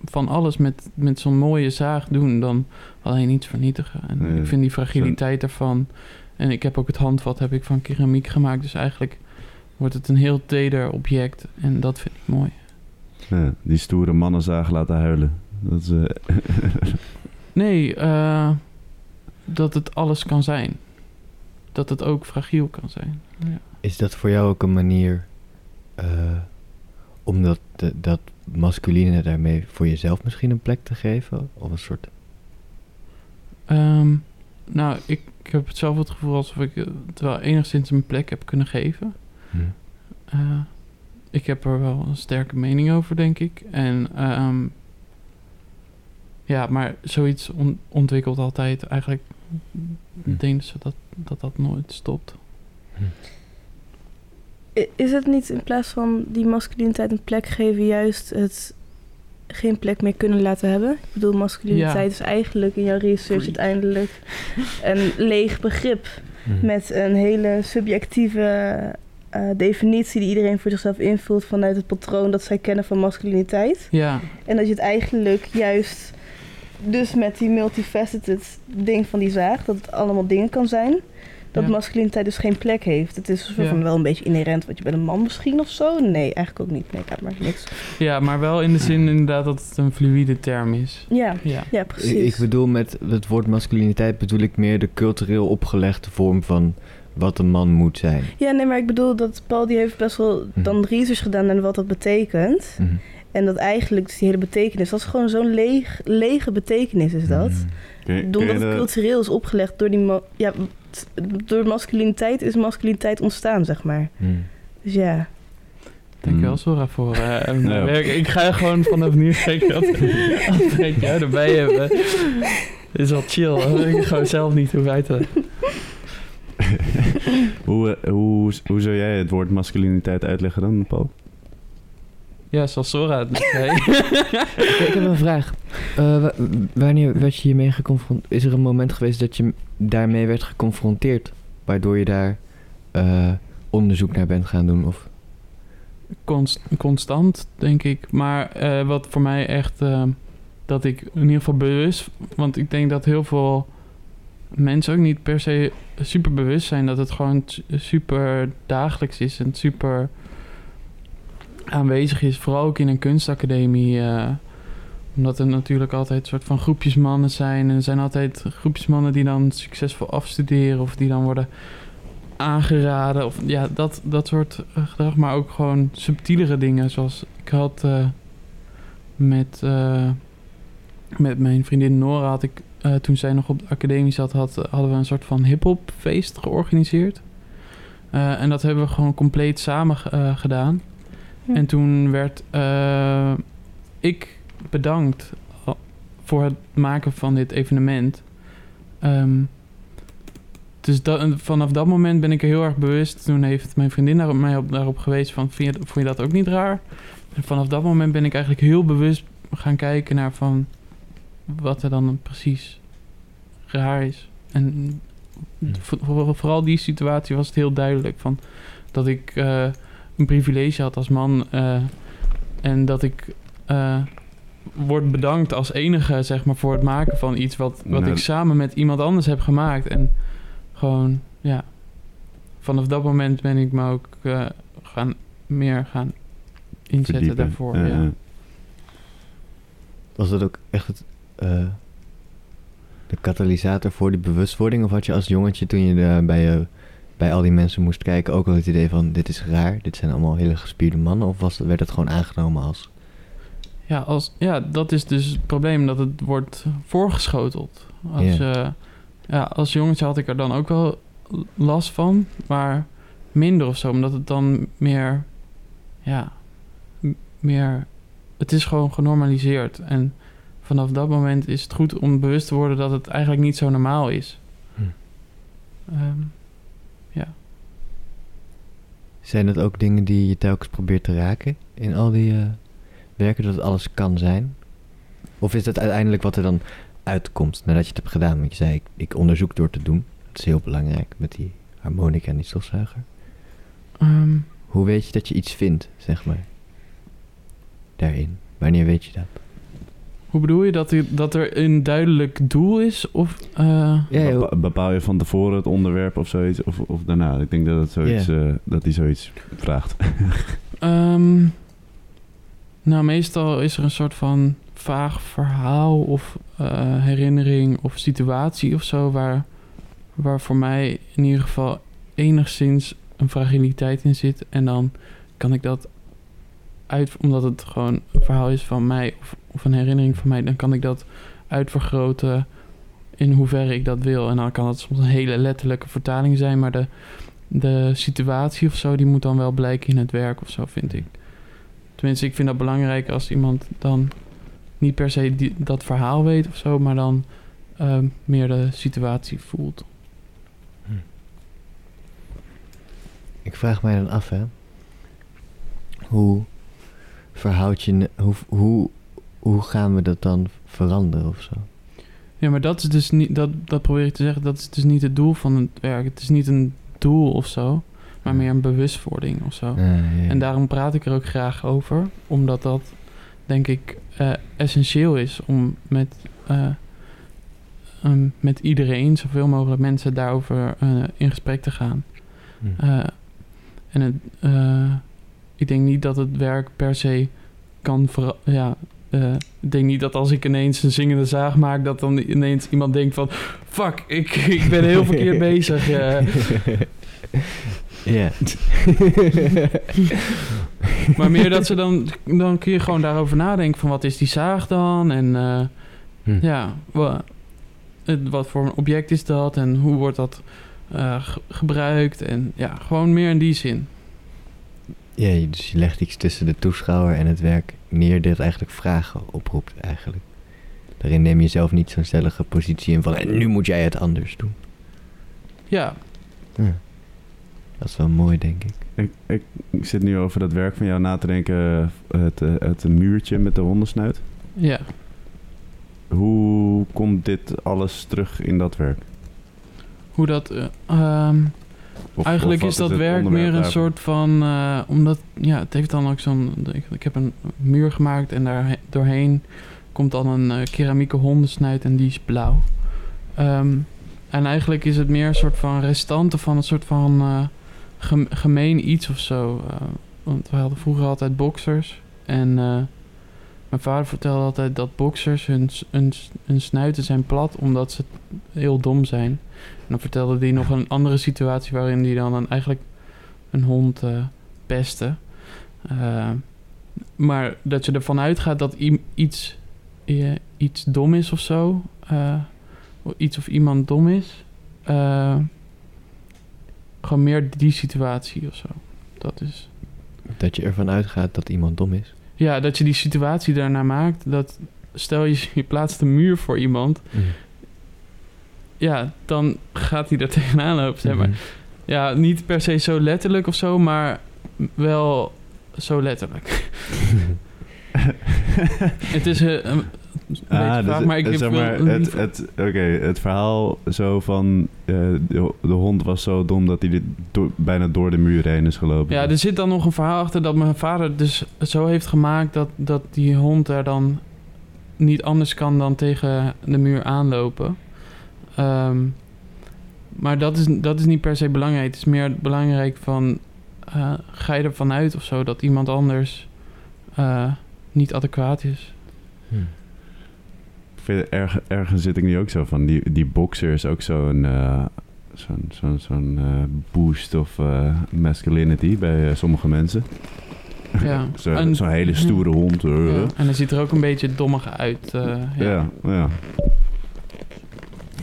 van alles met, met zo'n mooie zaag doen dan alleen iets vernietigen. En Nee, ik vind die fragiliteit ervan. En ik heb ook het handvat heb ik van keramiek gemaakt. Dus eigenlijk wordt het een heel teder object. En dat vind ik mooi. Ja, die stoere mannenzaag laten huilen. Dat is, eh, Nee, eh, dat het alles kan zijn. Dat het ook fragiel kan zijn. Ja. Is dat voor jou ook een manier eh, om dat, dat masculine daarmee voor jezelf misschien een plek te geven? Of een soort... Ehm, nou, ik, ik heb het zelf het gevoel alsof ik het wel enigszins een plek heb kunnen geven. Hm. Ik heb er wel een sterke mening over, denk ik. En ehm, ja, maar zoiets on- ontwikkelt altijd. Eigenlijk Hm. denken ze dat, dat dat nooit stopt. I- Is het niet in plaats van die masculiniteit een plek geven, juist het geen plek meer kunnen laten hebben? Ik bedoel, masculiniteit is eigenlijk in jouw research Freak. uiteindelijk een leeg begrip Hm. met een hele subjectieve eh, definitie die iedereen voor zichzelf invult vanuit het patroon dat zij kennen van masculiniteit. Ja, En dat je het eigenlijk juist, dus met die multifaceted ding van die zaag, dat het allemaal dingen kan zijn, dat Ja. masculiniteit dus geen plek heeft. Het is Ja. van wel een beetje inherent, wat je bij een man misschien of zo. Nee, eigenlijk ook niet. Nee, ik maar niks. ja, maar wel in de zin inderdaad dat het een fluïde term is. Ja, Ja, ja Ik, precies. ik bedoel met het woord masculiniteit bedoel ik meer de cultureel opgelegde vorm van wat een man moet zijn. Ja, nee, maar ik bedoel dat Paul die heeft best wel Mhm. dan research gedaan naar wat dat betekent. Mhm. En dat eigenlijk dus die hele betekenis, dat is gewoon zo'n leeg, lege betekenis is dat. Ken Doordat het cultureel is opgelegd door die... ja, door masculiniteit is masculiniteit ontstaan, zeg maar. Mhm. Dus ja. dankjewel Mm. Sora voor eh, mijn Ja. werk. Ik ga er gewoon vanaf nu zeker dat dat jou erbij hebben. Dit is wel chill. Ik gewoon zelf niet hoe uit te... hoe, eh, hoe, hoe zou jij het woord masculiniteit uitleggen dan, Paul? Ja, zoals Sora het. Ik, ik heb een vraag. Eh, wa- wanneer werd je hiermee geconfronteerd? Is er een moment geweest dat je daarmee werd geconfronteerd? Waardoor je daar eh, onderzoek naar bent gaan doen? Of... Const- constant, denk ik. Maar eh, wat voor mij echt... eh, dat ik in ieder geval bewust... Want ik denk dat heel veel mensen ook niet per se super bewust zijn... dat het gewoon super dagelijks is en super aanwezig is. Vooral ook in een kunstacademie. eh, omdat er natuurlijk altijd soort van groepjes mannen zijn. En er zijn altijd groepjes mannen die dan succesvol afstuderen... of die dan worden aangeraden. Of ja, dat, dat soort gedrag. Maar ook gewoon subtielere dingen. Zoals ik had eh, met, eh, met mijn vriendin Nora had ik. Eh, toen zij nog op de academie zat, had, hadden we een soort van hip-hop feest georganiseerd. Eh, en dat hebben we gewoon compleet samen eh, gedaan. En toen werd ik bedankt voor het maken van dit evenement. Ehm, dus vanaf dat moment ben ik er heel erg bewust. Toen heeft mijn vriendin daarop, mij op, daarop gewezen van... Vind je, vond je dat ook niet raar? En vanaf dat moment ben ik eigenlijk heel bewust gaan kijken naar van... wat er dan precies raar is. En voor- voor- vooral die situatie was het heel duidelijk van... dat ik eh, een privilege had als man... eh, en dat ik... eh, word bedankt als enige, zeg maar, voor het maken van iets wat, wat Nou, ik samen met iemand anders heb gemaakt. En gewoon, ja, vanaf dat moment ben ik me ook gaan, meer gaan inzetten verdiepen. daarvoor. Ja. Was dat ook echt het, eh, de katalysator voor die bewustwording? Of had je als jongetje toen je de, bij, je, bij al die mensen moest kijken ook al het idee van dit is raar, dit zijn allemaal hele gespierde mannen? Of was, werd het gewoon aangenomen als... Ja, als, ja, dat is dus het probleem, dat het wordt voorgeschoteld. Als, Ja. als jongetje had ik er dan ook wel last van, maar minder of zo, omdat het dan meer, ja, meer, het is gewoon genormaliseerd. En vanaf dat moment is het goed om bewust te worden dat het eigenlijk niet zo normaal is. Hm. Ehm, Zijn dat ook dingen die je telkens probeert te raken in al die eh, werken, dat het alles kan zijn? Of is dat uiteindelijk wat er dan uitkomt nadat je het hebt gedaan? Want je zei, ik, ik onderzoek door te doen. Dat is heel belangrijk met die harmonica en die stofzuiger. ehm, Hoe weet je dat je iets vindt, zeg maar? Daarin. Wanneer weet je dat? Hoe bedoel je dat er, dat er een duidelijk doel is? Of, eh, Ja. Bepa- bepaal je van tevoren het onderwerp of zoiets? Of, of daarna? Ik denk dat, het zoiets, eh, dat hij zoiets vraagt. Ehm, nou, meestal is er een soort van vaag verhaal of eh, herinnering of situatie of zo waar, waar voor mij in ieder geval enigszins een fragiliteit in zit. En dan kan ik dat uit, omdat het gewoon een verhaal is van mij of, of een herinnering van mij, dan kan ik dat uitvergroten in hoeverre ik dat wil. En dan kan het soms een hele letterlijke vertaling zijn, maar de, de situatie of zo, die moet dan wel blijken in het werk of zo, vind ik. Tenminste, ik vind dat belangrijk als iemand dan niet per se dat verhaal weet of zo, maar dan ehm, meer de situatie voelt. Ik vraag mij dan af, hè. Hoe verhoud je... Hoe, hoe, hoe gaan we dat dan veranderen of zo? Ja, maar dat is dus niet, dat, dat probeer ik te zeggen, dat is dus niet het doel van het werk. Het is niet een doel of zo, maar meer een bewustwording of zo. Ja, ja. En daarom praat ik er ook graag over, omdat dat denk ik eh, essentieel is om met, eh, met iedereen, zoveel mogelijk mensen daarover eh, in gesprek te gaan. Hm. En het, ik denk niet dat het werk per se kan veranderen. Ja, eh, ik denk niet dat als ik ineens een zingende zaag maak, dat dan ineens iemand denkt van... Fuck, ik, ik ben heel verkeerd bezig. eh. Ja. maar meer dat ze dan... Dan kun je gewoon daarover nadenken van wat is die zaag dan? En eh, Hm. ja, wa- het- wat voor een object is dat? En hoe wordt dat ge- gebruikt? En ja, gewoon meer in die zin. Ja, je- dus je legt iets tussen de toeschouwer en het werk neer dat eigenlijk vragen oproept eigenlijk. Daarin neem je zelf niet zo'n stellige positie in van en nu moet jij het anders doen. Ja, Ja. Dat is wel mooi, denk ik. Ik, ik, ik zit nu over dat werk van jou na te denken. eh, Het, eh, het muurtje met de hondensnuit. ja. Hoe komt dit alles terug in dat werk? Hoe dat... eh, ehm, Of- Eigenlijk of is dat werk meer een daarvan? soort van... eh, omdat, ja, het heeft dan ook zo'n... Ik, ik heb een muur gemaakt en daar he- doorheen komt dan een eh, keramieke hondensnuit en die is blauw. Ehm, en eigenlijk is het meer een soort van restanten van een soort van gem- gemeen iets of zo. Want we hadden vroeger altijd boxers. En mijn vader vertelde altijd dat boxers hun, hun, hun snuiten zijn plat omdat ze heel dom zijn. En dan vertelde hij nog een andere situatie waarin hij dan een, eigenlijk een hond eh pestte. Eh, maar dat je ervan uitgaat dat iets, iets dom is of zo. eh, iets of iemand dom is. gewoon meer die situatie of zo. Dat is. Dat je ervan uitgaat dat iemand dom is. Ja, dat je die situatie daarna maakt. Dat stel je, je plaatst een muur voor iemand. Ja, dan gaat hij er tegenaan lopen, zeg maar. Mhm. Ja, niet per se zo letterlijk of zo, maar wel zo letterlijk. Het is eh, een, Ah, vaag, dus, maar ik eh, heb zeg maar, het, het, oké, het verhaal zo van eh, de, de hond was zo dom dat hij door- bijna door de muur heen is gelopen. Ja, er zit dan nog een verhaal achter dat mijn vader dus zo heeft gemaakt dat, dat die hond er dan niet anders kan dan tegen de muur aanlopen. Ehm, maar dat is, dat is niet per se belangrijk. Het is meer belangrijk van, eh, ga je ervan uit of zo dat iemand anders eh, niet adequaat is. Hm. Ik vind het erg, ergens zit ik nu ook zo van. Die, die boxer is ook zo'n eh, zo'n zo'n zo'n boost of masculinity bij sommige mensen. Ja. Zo- Zo'n hele stoere hond. Ja, En hij ziet er ook een beetje dommig uit. ja. ja, ja.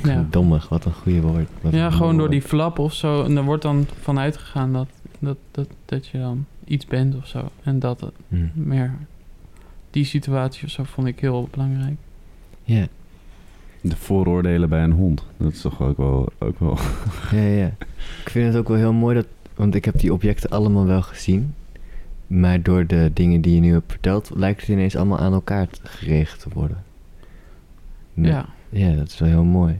Ja. Dommig, wat een goede woord. Wat Ja, gewoon door die flap of zo. En er wordt dan vanuit gegaan dat, dat, dat, dat je dan iets bent of zo. En dat het Hm. meer... Die situatie of zo vond ik heel belangrijk. Ja, De vooroordelen bij een hond. Dat is toch ook wel... Ook wel ja, ja. Ik vind het ook wel heel mooi dat... Want ik heb die objecten allemaal wel gezien. Maar door de dingen die je nu hebt verteld... lijkt het ineens allemaal aan elkaar geregeld te worden. Nee. Ja. Ja, dat is wel heel mooi.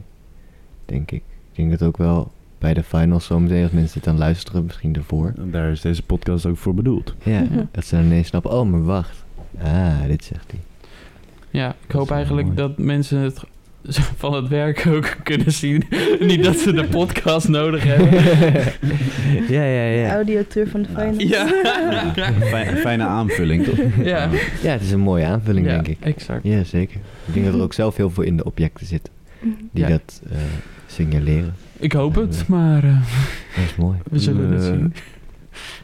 Denk ik. Ik denk dat ook wel bij de finals zometeen... als mensen dit dan luisteren, misschien ervoor. daar is deze podcast ook voor bedoeld. Ja, dat ze dan ineens snappen... Oh, maar wacht. Ah, dit zegt hij. Ja, ik Dat hoop eigenlijk mooi. dat mensen het van het werk ook kunnen zien. Niet dat ze de podcast nodig hebben. ja, ja, ja. Audiotour van de finals. Ja. Fijn- fijne aanvulling, toch? Ja. Ja, het is een mooie aanvulling, ja, denk ik. exact. Ja, zeker. Ik denk dat er ook zelf heel veel in de objecten zit die Ja. dat eh, signaleren. Ik hoop het, maar eh, Dat is mooi. we zullen het Eh, zien.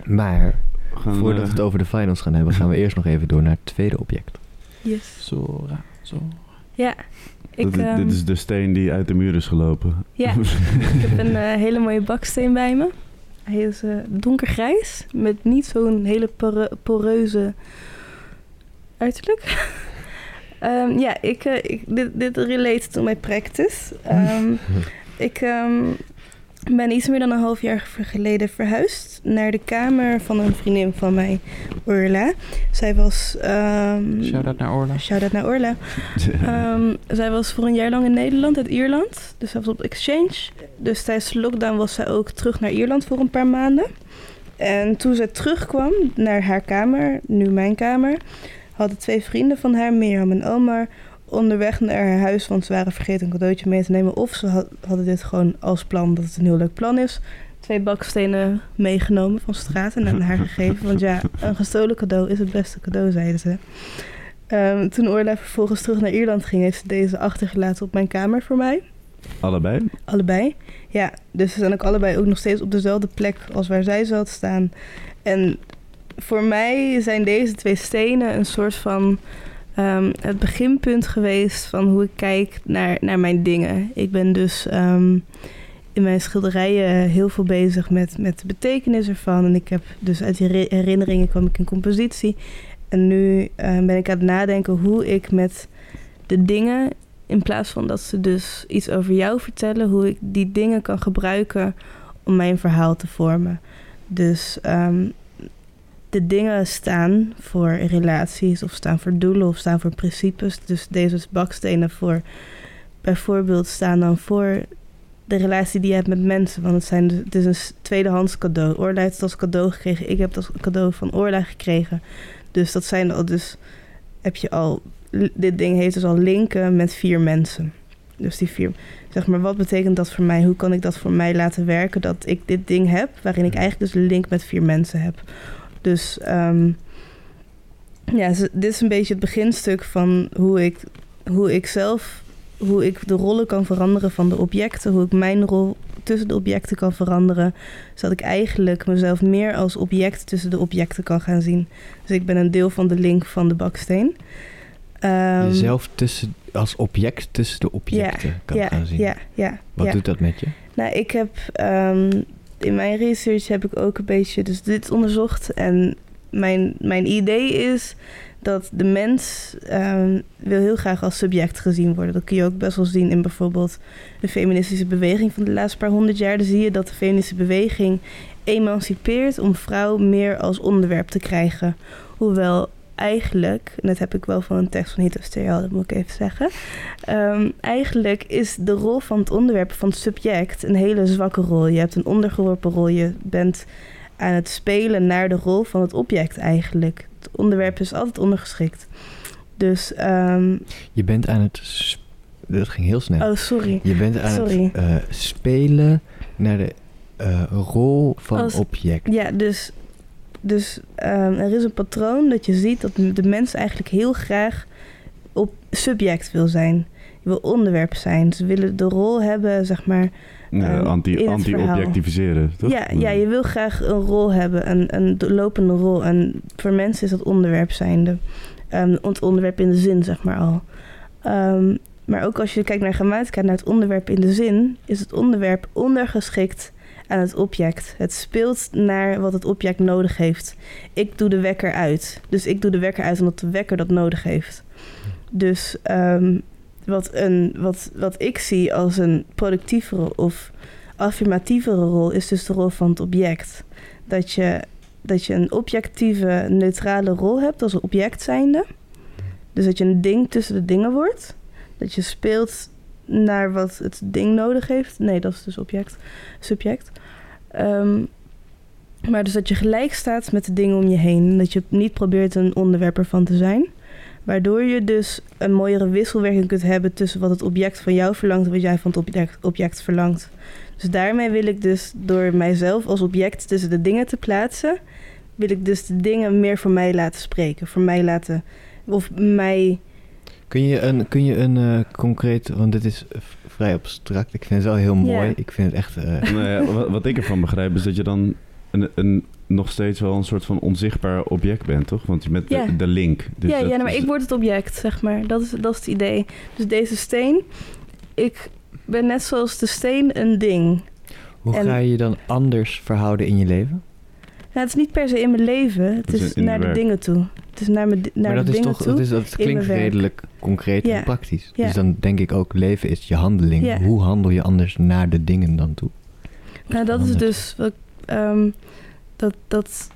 Maar gaan, voordat eh, we het over de finals gaan hebben, gaan we eerst nog even door naar het tweede object. Yes. Zora, zo. Ja. Ik, dit, ehm, dit is de steen die uit de muur is gelopen. Ja, ik heb een eh, hele mooie baksteen bij me. Hij is eh, donkergrijs met niet zo'n hele pore- poreuze uiterlijk. Ehm, ja, ik, eh, ik, dit, dit relates to my practice. Ehm, ik ehm, ben iets meer dan een half jaar geleden verhuisd naar de kamer van een vriendin van mij, Orla. Zij was... ehm Shout-out naar Orla. Shout-out naar Orla. Ehm, zij was voor een jaar lang in Nederland, uit Ierland. Dus zij was op exchange. Dus tijdens de lockdown was zij ook terug naar Ierland voor een paar maanden. En toen zij terugkwam naar haar kamer, nu mijn kamer, hadden twee vrienden van haar, Mirjam en Omar, onderweg naar haar huis, want ze waren vergeten een cadeautje mee te nemen. Of ze had- hadden dit gewoon als plan, dat het een heel leuk plan is. Twee bakstenen meegenomen van straat en aan haar gegeven. Want ja, een gestolen cadeau is het beste cadeau, zeiden ze. Ehm, toen Orla vervolgens terug naar Ierland ging, heeft ze deze achtergelaten op mijn kamer voor mij. Allebei? Allebei. Ja, dus ze zijn ook allebei ook nog steeds op dezelfde plek als waar zij zat staan. En voor mij zijn deze twee stenen een soort van ehm, het beginpunt geweest van hoe ik kijk naar, naar mijn dingen. Ik ben dus ehm, in mijn schilderijen heel veel bezig met, met de betekenis ervan. En ik heb dus uit die herinneringen kwam ik in compositie. En nu ehm, ben ik aan het nadenken hoe ik met de dingen in plaats van dat ze dus iets over jou vertellen, hoe ik die dingen kan gebruiken om mijn verhaal te vormen. Dus ehm, de dingen staan voor relaties, of staan voor doelen, of staan voor principes. Dus deze bakstenen voor bijvoorbeeld staan dan voor de relatie die je hebt met mensen. Want het, zijn, dus- het is een tweedehands cadeau. Orla heeft het als cadeau gekregen. Ik heb het als cadeau van Orla gekregen. Dus dat zijn al dus heb je al dit ding heeft dus al linken met vier mensen. Dus die vier, zeg maar, wat betekent dat voor mij? Hoe kan ik dat voor mij laten werken dat ik dit ding heb, waarin ik eigenlijk dus een link met vier mensen heb? Dus ehm, ja, dit is een beetje het beginstuk van hoe ik, hoe ik zelf, hoe ik de rollen kan veranderen van de objecten, hoe ik mijn rol tussen de objecten kan veranderen, zodat ik eigenlijk mezelf meer als object tussen de objecten kan gaan zien. Dus ik ben een deel van de link van de baksteen. Ehm, Jezelf tussen, als object tussen de objecten kan ja, gaan zien. Ja, ja, Wat doet dat met je? Nou, ik heb ehm, in mijn research heb ik ook een beetje dus dit onderzocht. En mijn, mijn idee is dat de mens ehm, wil heel graag als subject gezien worden. Dat kun je ook best wel zien in bijvoorbeeld de feministische beweging van de laatste paar honderd jaar. Dan zie je dat de feministische beweging emancipeert om vrouw meer als onderwerp te krijgen. Hoewel eigenlijk, en dat heb ik wel van een tekst van Hito Stereo, dat moet ik even zeggen. ehm, eigenlijk is de rol van het onderwerp, van het subject, een hele zwakke rol. Je hebt een ondergeworpen rol. Je bent aan het spelen naar de rol van het object eigenlijk. Het onderwerp is altijd ondergeschikt. Dus, ehm, Je bent aan het... Dat ging heel snel. oh sorry. Je bent aan Sorry. het eh, spelen naar de eh, rol van Als- object. Ja, dus, dus ehm, er is een patroon dat je ziet dat de mens eigenlijk heel graag op subject wil zijn. Je wil onderwerp zijn. Ze willen de rol hebben, zeg maar. Ja, Ehm, anti-objectiviseren? Ja, ja, je wil graag een rol hebben, een, een lopende rol. En voor mensen is dat onderwerp zijnde. Ehm, het onderwerp in de zin, zeg maar al. Maar ook als je kijkt naar grammatica, naar het onderwerp in de zin, is het onderwerp ondergeschikt aan het object. Het speelt naar wat het object nodig heeft. Ik doe de wekker uit. Dus ik doe de wekker uit omdat de wekker dat nodig heeft. Dus ehm, wat, een, wat, wat ik zie als een productievere of affirmatievere rol is dus de rol van het object. Dat je, dat je een objectieve, neutrale rol hebt als object zijnde. Dus dat je een ding tussen de dingen wordt. Dat je speelt naar wat het ding nodig heeft. Nee, dat is dus object, subject. Ehm, maar dus dat je gelijk staat met de dingen om je heen. Dat je niet probeert een onderwerp ervan te zijn. Waardoor je dus een mooiere wisselwerking kunt hebben tussen wat het object van jou verlangt en wat jij van het object, object verlangt. Dus daarmee wil ik dus door mijzelf als object tussen de dingen te plaatsen, wil ik dus de dingen meer voor mij laten spreken. Voor mij laten, of mij, Kun je een, kun je een eh, concreet, want dit is vrij abstract. Ik vind het wel heel mooi. Ik vind het echt. eh, Nou ja, wat, wat ik ervan begrijp is dat je dan een, een, nog steeds wel een soort van onzichtbaar object bent, toch? Want je met de, de link. Dus ja, ja, maar is- ik word het object, zeg maar. Dat is, dat is het idee. Dus deze steen, ik ben net zoals de steen een ding. hoe En- ga je je dan anders verhouden in je leven? Nou, het is niet per se in mijn leven, het is naar de werk. dingen toe. Het is naar, mijn, naar maar dat de is dingen toch, toe. dat, is, dat klinkt redelijk concreet Ja. en praktisch. Ja. Dus dan denk ik ook, leven is je handeling. Ja. Hoe handel je anders naar de dingen dan toe? Nou, dat is dus wat, ehm, dat, dat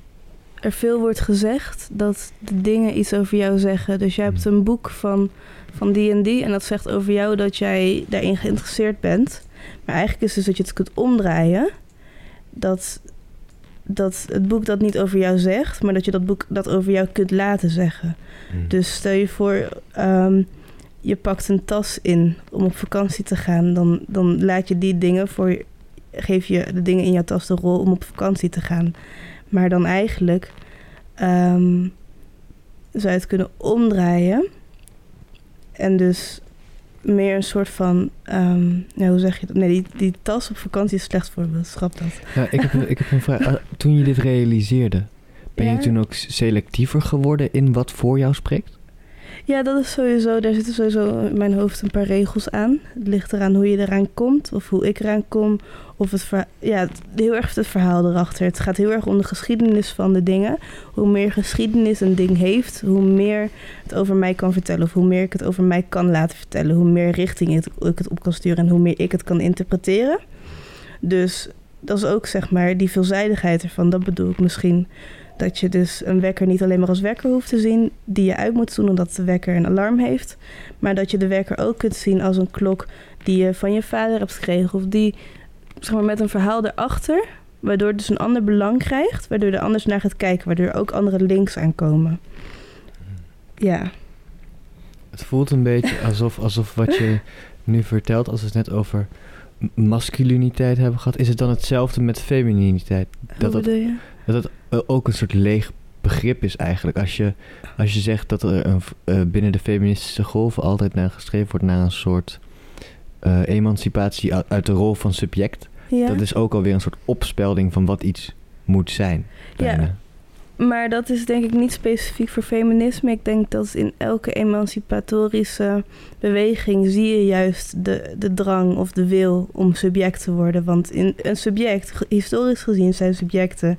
er veel wordt gezegd dat de dingen iets over jou zeggen. Dus jij hebt Hmm. een boek van, van die en die en dat zegt over jou dat jij daarin geïnteresseerd bent. Maar eigenlijk is het dus dat je het kunt omdraaien. Dat, dat het boek dat niet over jou zegt, maar dat je dat boek dat over jou kunt laten zeggen. Hmm. Dus stel je voor, ehm, je pakt een tas in om op vakantie te gaan. Dan, dan laat je die dingen voor je, geef je de dingen in jouw tas de rol om op vakantie te gaan. Maar dan eigenlijk ehm, zou je het kunnen omdraaien. En dus meer een soort van, nou, hoe zeg je dat? Nee, die, die tas op vakantie is slecht voorbeeld, schrap dat. Ja, ik, heb, een- ik heb een vraag. Ah, Toen je dit realiseerde, ben je toen ook selectiever geworden in wat voor jou spreekt? Ja, dat is sowieso, daar zitten sowieso in mijn hoofd een paar regels aan. Het ligt eraan hoe je eraan komt of hoe ik eraan kom. Of het, verha- ja, heel erg het verhaal erachter. Het gaat heel erg om de geschiedenis van de dingen. Hoe meer geschiedenis een ding heeft, hoe meer het over mij kan vertellen. Of hoe meer ik het over mij kan laten vertellen. Hoe meer richting ik het op kan sturen en hoe meer ik het kan interpreteren. Dus dat is ook zeg maar die veelzijdigheid ervan. Dat bedoel ik misschien. Dat je dus een wekker niet alleen maar als wekker hoeft te zien die je uit moet doen omdat de wekker een alarm heeft. Maar dat je de wekker ook kunt zien als een klok die je van je vader hebt gekregen. Of die zeg maar, met een verhaal erachter. Waardoor het dus een ander belang krijgt. Waardoor je er anders naar gaat kijken. Waardoor er ook andere links aankomen. Ja. Het voelt een beetje alsof, alsof wat je nu vertelt, als we het net over masculiniteit hebben gehad, is het dan hetzelfde met femininiteit? Dat Hoe dat, bedoel je? dat het ook een soort leeg begrip is eigenlijk. Als je, als je zegt dat er een, eh, binnen de feministische golf altijd naar gestreefd wordt naar een soort eh, emancipatie uit, uit de rol van subject, Ja. dat is ook alweer een soort opspelding van wat iets moet zijn. Ja. Maar dat is denk ik niet specifiek voor feminisme. Ik denk dat in elke emancipatorische beweging zie je juist de, de drang of de wil om subject te worden. Want in een subject, historisch gezien, zijn subjecten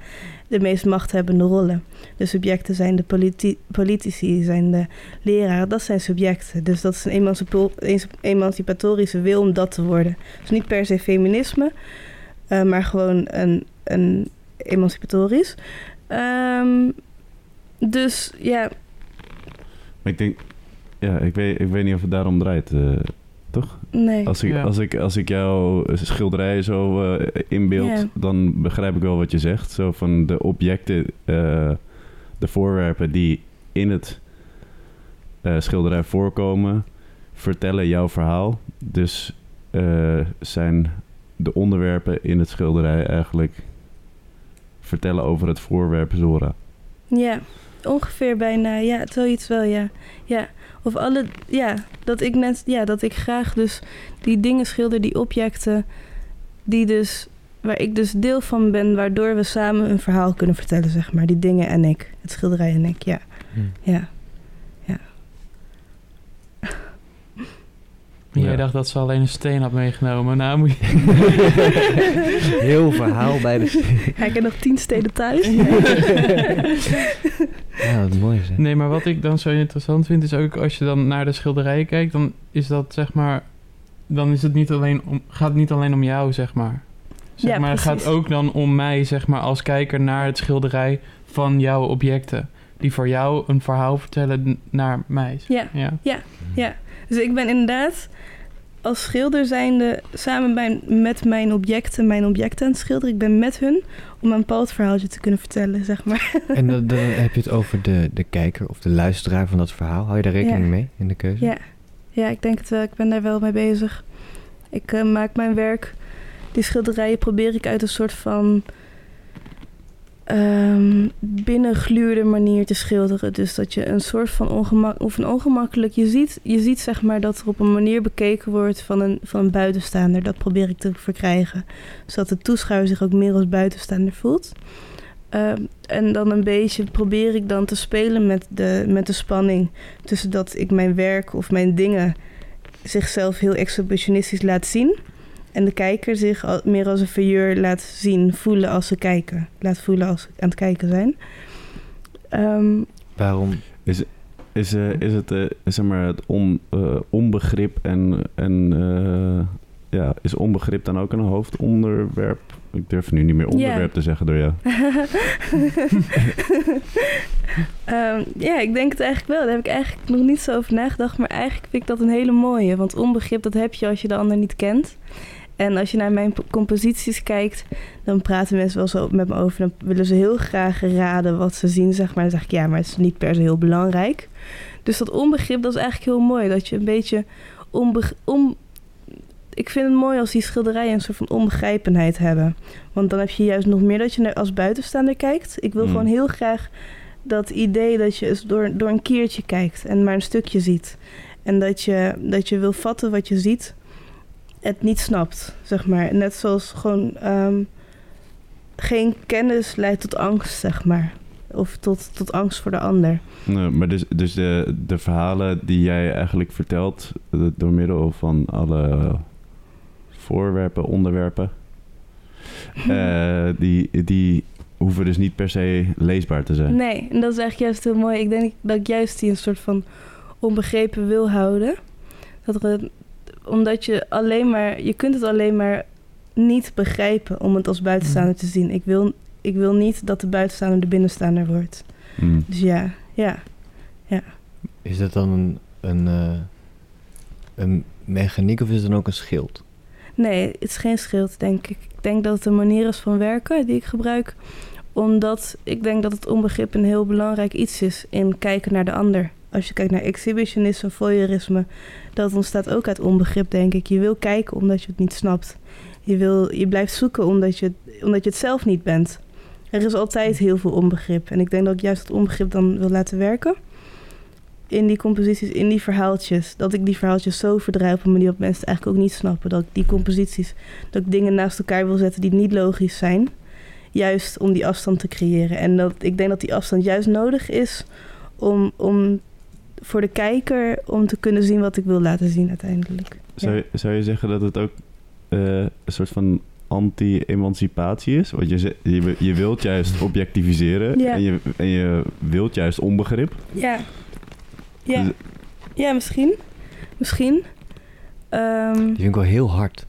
de meest machthebbende rollen. De subjecten zijn de politi- politici, zijn de leraren, dat zijn subjecten. Dus dat is een emancipatorische wil om dat te worden. Dus niet per se feminisme, eh, maar gewoon een, een emancipatorisch. Ehm, dus ja, ik denk, ja, ik weet, ik weet niet of het daarom draait, eh? Nee. Als ik, Ja. als ik, als ik jouw schilderij zo eh, inbeeld, dan begrijp ik wel wat je zegt. Zo van de objecten, eh, de voorwerpen die in het eh, schilderij voorkomen, vertellen jouw verhaal. Dus eh, zijn de onderwerpen in het schilderij eigenlijk vertellen over het voorwerp Zora. Ja, ongeveer bijna. Ja, zoiets wel, ja. Ja, of alle... Ja, dat ik net... Ja, dat ik graag dus die dingen schilder, die objecten... Die dus... Waar ik dus deel van ben, waardoor we samen een verhaal kunnen vertellen, zeg maar. Die dingen en ik. Het schilderij en ik, ja. Hm. Ja. Jij Ja. dacht dat ze alleen een steen had meegenomen. Nou moet je... Heel verhaal bij de... Ga ik heb nog tien steden thuis. Ja, wat mooi is, hè? Nee, maar wat ik dan zo interessant vind, is ook als je dan naar de schilderijen kijkt, dan is dat zeg maar. Dan is het niet alleen om, gaat het niet alleen om jou, zeg maar. Zeg Ja, maar, het gaat ook dan om mij, zeg maar, als kijker naar het schilderij van jouw objecten. Die voor jou een verhaal vertellen naar mij. Ja. ja. Ja, dus ik ben inderdaad als schilder zijnde samen bij, met mijn objecten, mijn objecten aan het schilderen. Ik ben met hun om een bepaald verhaaltje te kunnen vertellen, zeg maar. En dan, dan heb je het over de, de kijker of de luisteraar van dat verhaal. Hou je daar rekening Ja. mee in de keuze? Ja. ja, ik denk het wel. Ik ben daar wel mee bezig. Ik eh, maak mijn werk, die schilderijen probeer ik uit een soort van ehm binnengluurde manier te schilderen. Dus dat je een soort van ongemak of een ongemakkelijk. Je ziet, je ziet zeg maar dat er op een manier bekeken wordt van een, van een buitenstaander. Dat probeer ik te verkrijgen. Zodat de toeschouwer zich ook meer als buitenstaander voelt. Ehm, en dan een beetje probeer ik dan te spelen met de, met de spanning tussen dat ik mijn werk of mijn dingen zichzelf heel exhibitionistisch laat zien. En de kijker zich al- meer als een verjeur laat zien, voelen als ze kijken. Laat voelen als ze aan het kijken zijn. Ehm, Waarom? Is, is, eh, is het eh, zeg maar het on, eh, onbegrip en, en eh, ja, is onbegrip dan ook een hoofdonderwerp? Ik durf nu niet meer onderwerp te zeggen door jou. Ehm, ja, ik denk het eigenlijk wel. Daar heb ik eigenlijk nog niet zo over nagedacht. Maar eigenlijk vind ik dat een hele mooie. Want onbegrip, dat heb je als je de ander niet kent. En als je naar mijn composities kijkt, dan praten mensen wel zo met me over. Dan willen ze heel graag raden wat ze zien, zeg maar. Dan zeg ik, ja, maar het is niet per se heel belangrijk. Dus dat onbegrip, dat is eigenlijk heel mooi. Dat je een beetje onbeg on... Ik vind het mooi als die schilderijen een soort van onbegrijpenheid hebben. Want dan heb je juist nog meer dat je als buitenstaander kijkt. Ik wil Mm. gewoon heel graag dat idee dat je eens door, door een keertje kijkt en maar een stukje ziet. En dat je, dat je wil vatten wat je ziet, het niet snapt, zeg maar. Net zoals gewoon ehm, geen kennis leidt tot angst, zeg maar. Of tot, tot angst voor de ander. Nee, maar dus, dus de, de verhalen die jij eigenlijk vertelt eh, door middel van alle voorwerpen, onderwerpen, eh, die, die hoeven dus niet per se leesbaar te zijn. Nee, en dat is eigenlijk juist heel mooi. Ik denk dat ik juist die een soort van onbegrepen wil houden. Dat er, een- omdat je alleen maar, je kunt het alleen maar niet begrijpen om het als buitenstaander te zien. Ik wil, ik wil niet dat de buitenstaander de binnenstaander wordt. Mm. Dus ja, ja. Is dat dan een, een, eh, een mechaniek of is het dan ook een schild? Nee, het is geen schild, denk ik. Ik denk dat het een manier is van werken die ik gebruik. Omdat ik denk dat het onbegrip een heel belangrijk iets is in kijken naar de ander. Als je kijkt naar exhibitionisme, voyeurisme, dat ontstaat ook uit onbegrip, denk ik. Je wil kijken omdat je het niet snapt. Je, wil, je blijft zoeken omdat je, omdat je het zelf niet bent. Er is altijd heel veel onbegrip. En ik denk dat ik juist dat onbegrip dan wil laten werken. In die composities, in die verhaaltjes. Dat ik die verhaaltjes zo verdraai op een manier dat mensen het eigenlijk ook niet snappen. Dat ik die composities, dat ik dingen naast elkaar wil zetten die niet logisch zijn. Juist om die afstand te creëren. En dat, ik denk dat die afstand juist nodig is om, om voor de kijker om te kunnen zien wat ik wil laten zien uiteindelijk. Zou, je, zou je zeggen dat het ook eh, een soort van anti-emancipatie is? Want je, je, je wilt juist objectiviseren Ja. en, je, en je wilt juist onbegrip. Ja. Ja. Dus- Ja, misschien. Misschien. Ehm, Die vind ik wel heel hard.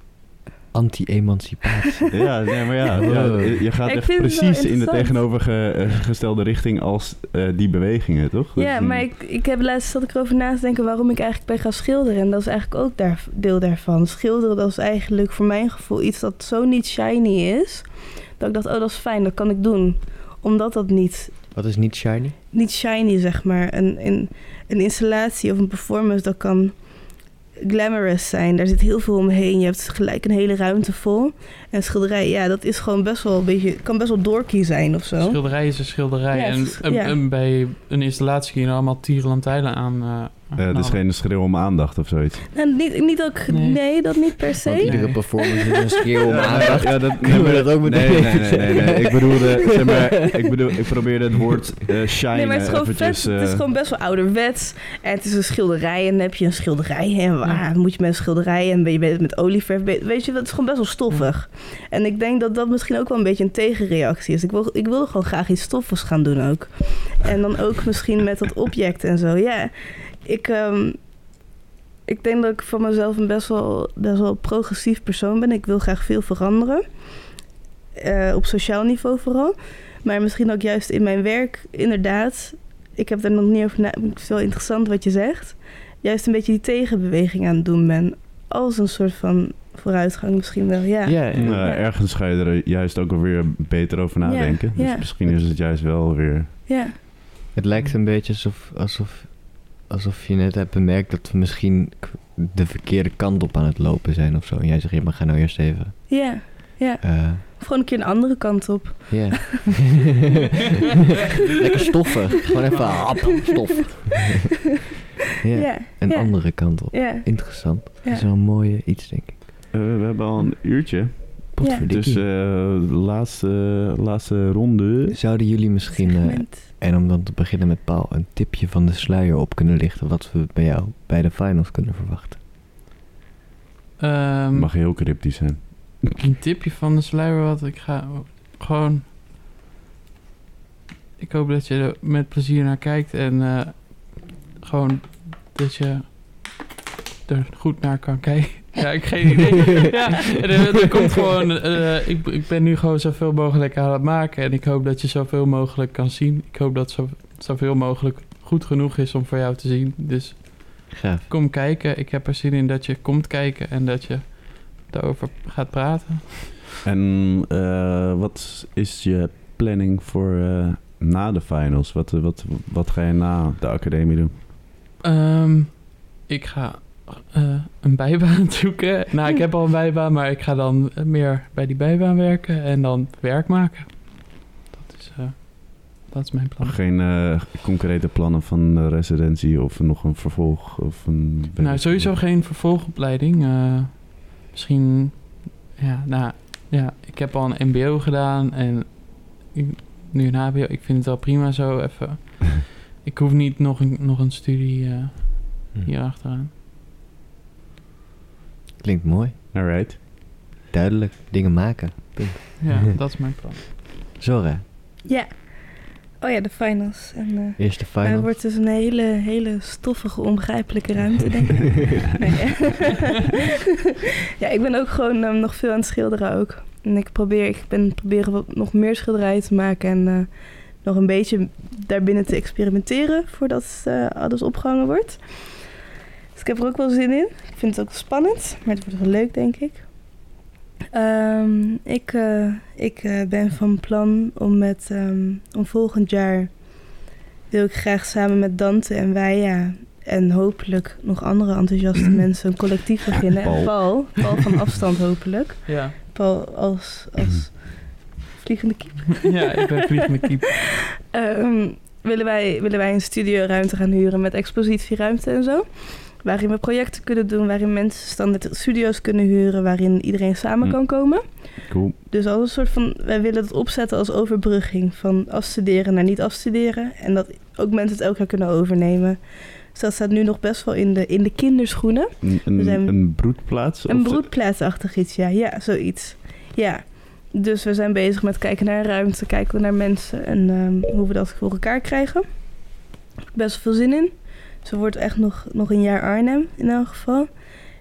Anti-emancipatie. Ja, nee, maar ja, ja, je gaat echt precies in de tegenovergestelde richting als eh, die bewegingen, toch? Ja, maar ik, ik heb laatst zat ik erover na te denken waarom ik eigenlijk ben gaan schilderen. En dat is eigenlijk ook daar, deel daarvan. Schilderen, dat is eigenlijk voor mijn gevoel iets dat zo niet shiny is. Dat ik dacht, oh, dat is fijn, dat kan ik doen. Omdat dat niet, Wat is niet shiny? niet shiny, zeg maar. Een, een, een installatie of een performance, dat kan glamorous zijn. Daar zit heel veel omheen. Je hebt gelijk een hele ruimte vol. En schilderij, ja, dat is gewoon best wel een beetje... kan best wel dorky zijn of zo. Schilderij is een schilderij. Ja, en, ja. bij een installatie kun je allemaal tierenlantijnen aan. eh Eh, het is geen schreeuw om aandacht of zoiets. Nou, niet, niet ook, nee. Nee. dat niet per se. Want iedere Nee. performance is een schreeuw om aandacht. Ja, dat, Kunnen we maar- dat ook nee, meteen nee, nee, nee, nee. Ik bedoelde, zeg maar, ik bedoel, ik probeerde het woord eh shine Nee, maar het is gewoon eventjes... vet. Het is eh, gewoon best wel ouderwets. En het is een schilderij. En dan heb je een schilderij. En waar moet je met een schilderij? En ben je bezig met olieverf? Weet je, wat, het is gewoon best wel stoffig. En ik denk dat dat misschien ook wel een beetje een tegenreactie is. Ik wil, ik wil gewoon graag iets stoffigs gaan doen ook. En dan ook misschien met dat object en zo. Ja, ik... ehm, ik denk dat ik van mezelf een best wel, best wel progressief persoon ben. Ik wil graag veel veranderen. Eh, op sociaal niveau vooral. Maar misschien ook juist in mijn werk, inderdaad. Ik heb er nog niet over na. Het is wel interessant wat je zegt. Juist een beetje die tegenbeweging aan het doen ben. Als een soort van vooruitgang misschien wel, ja. Ja, ja. nou, ergens ga je er juist ook alweer beter over nadenken. ja. Dus misschien is het juist wel weer... Ja, Het lijkt een beetje alsof, alsof, alsof je net hebt bemerkt dat we misschien de verkeerde kant op aan het lopen zijn of zo. En jij zegt, ja, maar ga nou eerst even. ja, ja. eh, Of gewoon een keer een andere kant op. Ja. Lekker stoffen. Gewoon even hap, stof. ja, Ja, een andere kant op. ja. Interessant. Dat is wel een mooie iets, denk ik. Eh, we hebben al een uurtje. Potverdikkie. Dus eh, de laatste, laatste ronde. Zouden jullie misschien, eh, en om dan te beginnen met Paul, een tipje van de sluier op kunnen lichten wat we bij jou bij de finals kunnen verwachten? Ehm, Mag heel cryptisch zijn. Een tipje van de sluier wat ik ga... Gewoon... Ik hoop dat je er met plezier naar kijkt en eh, gewoon dat je er goed naar kan kijken. Ja, ik geen idee. ja, en er, er komt gewoon... eh, ik, ik ben nu gewoon zoveel mogelijk aan het maken en ik hoop dat je zoveel mogelijk kan zien. Ik hoop dat zo, zoveel mogelijk goed genoeg is om voor jou te zien. Dus Gaaf. kom kijken. Ik heb er zin in dat je komt kijken en dat je daarover gaat praten. En eh, wat is je planning voor eh, na de finals? Wat, wat, wat ga je na de academie doen? Ehm, ik ga eh, een bijbaan zoeken. Nou, ik heb al een bijbaan, maar ik ga dan meer bij die bijbaan werken en dan werk maken. Dat is, eh, dat is mijn plan. Geen eh, concrete plannen van de residentie of nog een vervolg? Of een Nou, sowieso geen vervolgopleiding. Eh, misschien, ja, nou, ja, ik heb al een MBO gedaan en ik- nu een HBO. Ik vind het wel prima zo even. ik hoef niet nog een, nog een studie eh Hm. hier achteraan. Klinkt mooi. Alright. Duidelijk. Dingen maken. Ja, dat is mijn plan. Zora, Ja. Oh ja, de finals. En, eh, eerste nou, het final. wordt dus een hele, hele stoffige, onbegrijpelijke ruimte, denk ik. Nee. ja, ik ben ook gewoon ehm, nog veel aan het schilderen ook. En ik probeer, ik ben proberen wat, nog meer schilderijen te maken en eh, nog een beetje daarbinnen te experimenteren voordat eh, alles opgehangen wordt. Dus ik heb er ook wel zin in. Ik vind het ook spannend, maar het wordt wel leuk, denk ik. Ehm, ik eh, ik eh, ben van plan om met ehm, om volgend jaar wil ik graag samen met Dante en Weija en hopelijk nog andere enthousiaste mensen een collectief beginnen. Paul. En Paul, Paul van afstand hopelijk. Ja, Paul als, als vliegende kiep. ja ik ben vliegende kiep. Ehm, willen, wij, willen wij een studioruimte gaan huren met expositieruimte en zo. Waarin we projecten kunnen doen, waarin mensen standaard studio's kunnen huren, waarin iedereen samen Hm. kan komen. Cool. Dus als een soort van, wij willen het opzetten als overbrugging van afstuderen naar niet afstuderen. En dat ook mensen het elk jaar kunnen overnemen. Dus dat staat nu nog best wel in de, in de kinderschoenen. Een, een, zijn- een broedplaats? Een broedplaatsachtig iets, ja. Ja, zoiets. Ja, dus we zijn bezig met kijken naar ruimte, kijken we naar mensen en ehm, hoe we dat voor elkaar krijgen. Best veel zin in. Het wordt echt nog, nog een jaar Arnhem in elk geval.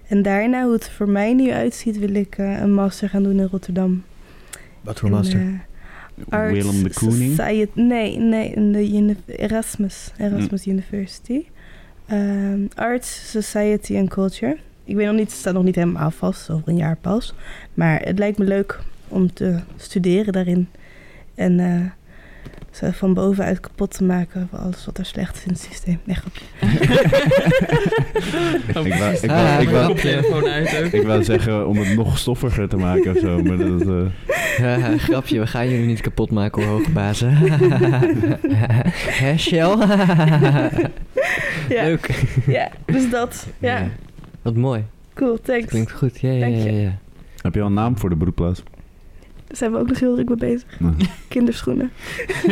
En daarna, hoe het er voor mij nu uitziet, wil ik eh, een master gaan doen in Rotterdam. Wat voor master? eh, Arts Willem de Kooning. Society- nee, nee, in de uni- Erasmus, Erasmus University. Ehm, Arts, Society and Culture. Ik weet nog niet, het staat nog niet helemaal vast, over een jaar pas. Maar het lijkt me leuk om te studeren daarin. En eh, ze van bovenuit kapot te maken voor alles wat er slecht is in het systeem. Nee, grapje. Ik wou, ik Ah, wou, ik wou, koptelefoon uit ook. ik wou zeggen om het nog stoffiger te maken of zo, maar dat... eh, grapje, we gaan jullie niet kapot maken hoor, hoge bazen. Hè, Shell? Ja, Leuk. ja, dus dat. Ja, Wat mooi. cool, thanks. Klinkt goed. Ja, ja, ja. heb je al een naam voor de broedplaats? Daar zijn we ook nog heel druk mee bezig. Kinderschoenen.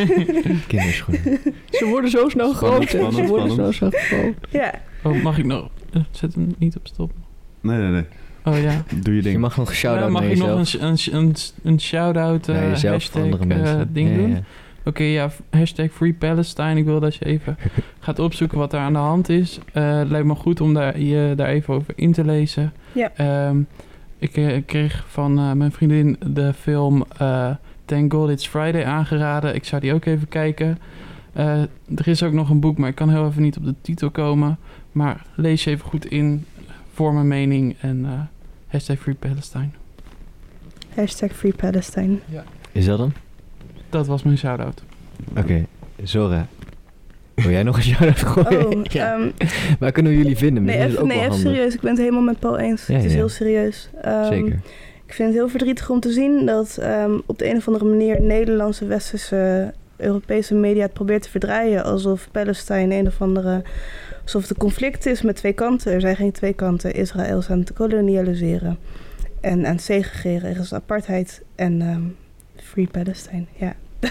Kinderschoenen. Ze worden zo snel groot, hè? Ze spannend, worden zo groot. Ja, Oh, mag ik nog... eh, Zet hem niet op stop. nee, nee, nee. Oh ja. Doe je ding. Je mag nog een shout-out Ja, mag ik nog een, een, een, een shout-out, eh naar jezelf hashtag, voor andere mensen. ding Ja, doen? ja. Oké, ja, hashtag Free Palestine. Ik wil dat je even gaat opzoeken wat er aan de hand is. Eh, het lijkt me goed om daar, je daar even over in te lezen. Ja. Ehm, ik eh, kreeg van eh, mijn vriendin de film eh, Thank God It's Friday aangeraden. Ik zou die ook even kijken. Eh, er is ook nog een boek, maar ik kan heel even niet op de titel komen. Maar lees je even goed in voor mijn mening en eh, hashtag Free Palestine. hashtag Free Palestine. Is dat hem? Dat was mijn shout-out. Oké, Zora. Wil jij nog een shout-out gooien? Oh, ja. ehm, Waar kunnen we jullie vinden? nee, even, nee, even serieus. Ik ben het helemaal met Paul eens. Ja, het is heel serieus. Ehm, Zeker. Ik vind het heel verdrietig om te zien dat ehm, op de een of andere manier Nederlandse, westerse, Europese media het probeert te verdraaien. Alsof Palestine een of andere. alsof het een conflict is met twee kanten. Er zijn geen twee kanten. Israël is aan het kolonialiseren en aan het segregeren. Er is apartheid en Free Palestine. Ja.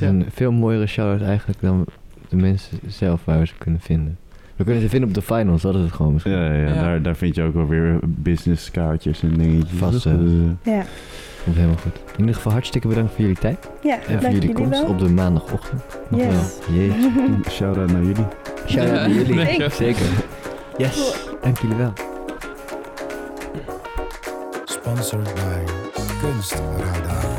Is een veel mooiere shout-out eigenlijk dan de mensen zelf waar we ze kunnen vinden. We kunnen ze vinden op de finals, dat is het gewoon misschien. Ja, ja, Ja. Daar, daar vind je ook wel weer businesskaartjes en dingetjes. Vast, Dus, eh, Ja, Komt helemaal goed. In ieder geval hartstikke bedankt voor jullie tijd. ja En voor jullie jullie komst wel. op de maandagochtend. Nog Yes. wel. Jeetje. Shout-out naar jullie. Shout-out Ja, naar jullie. Zeker. Yes. Dank jullie wel. Sponsored by Kunstradar.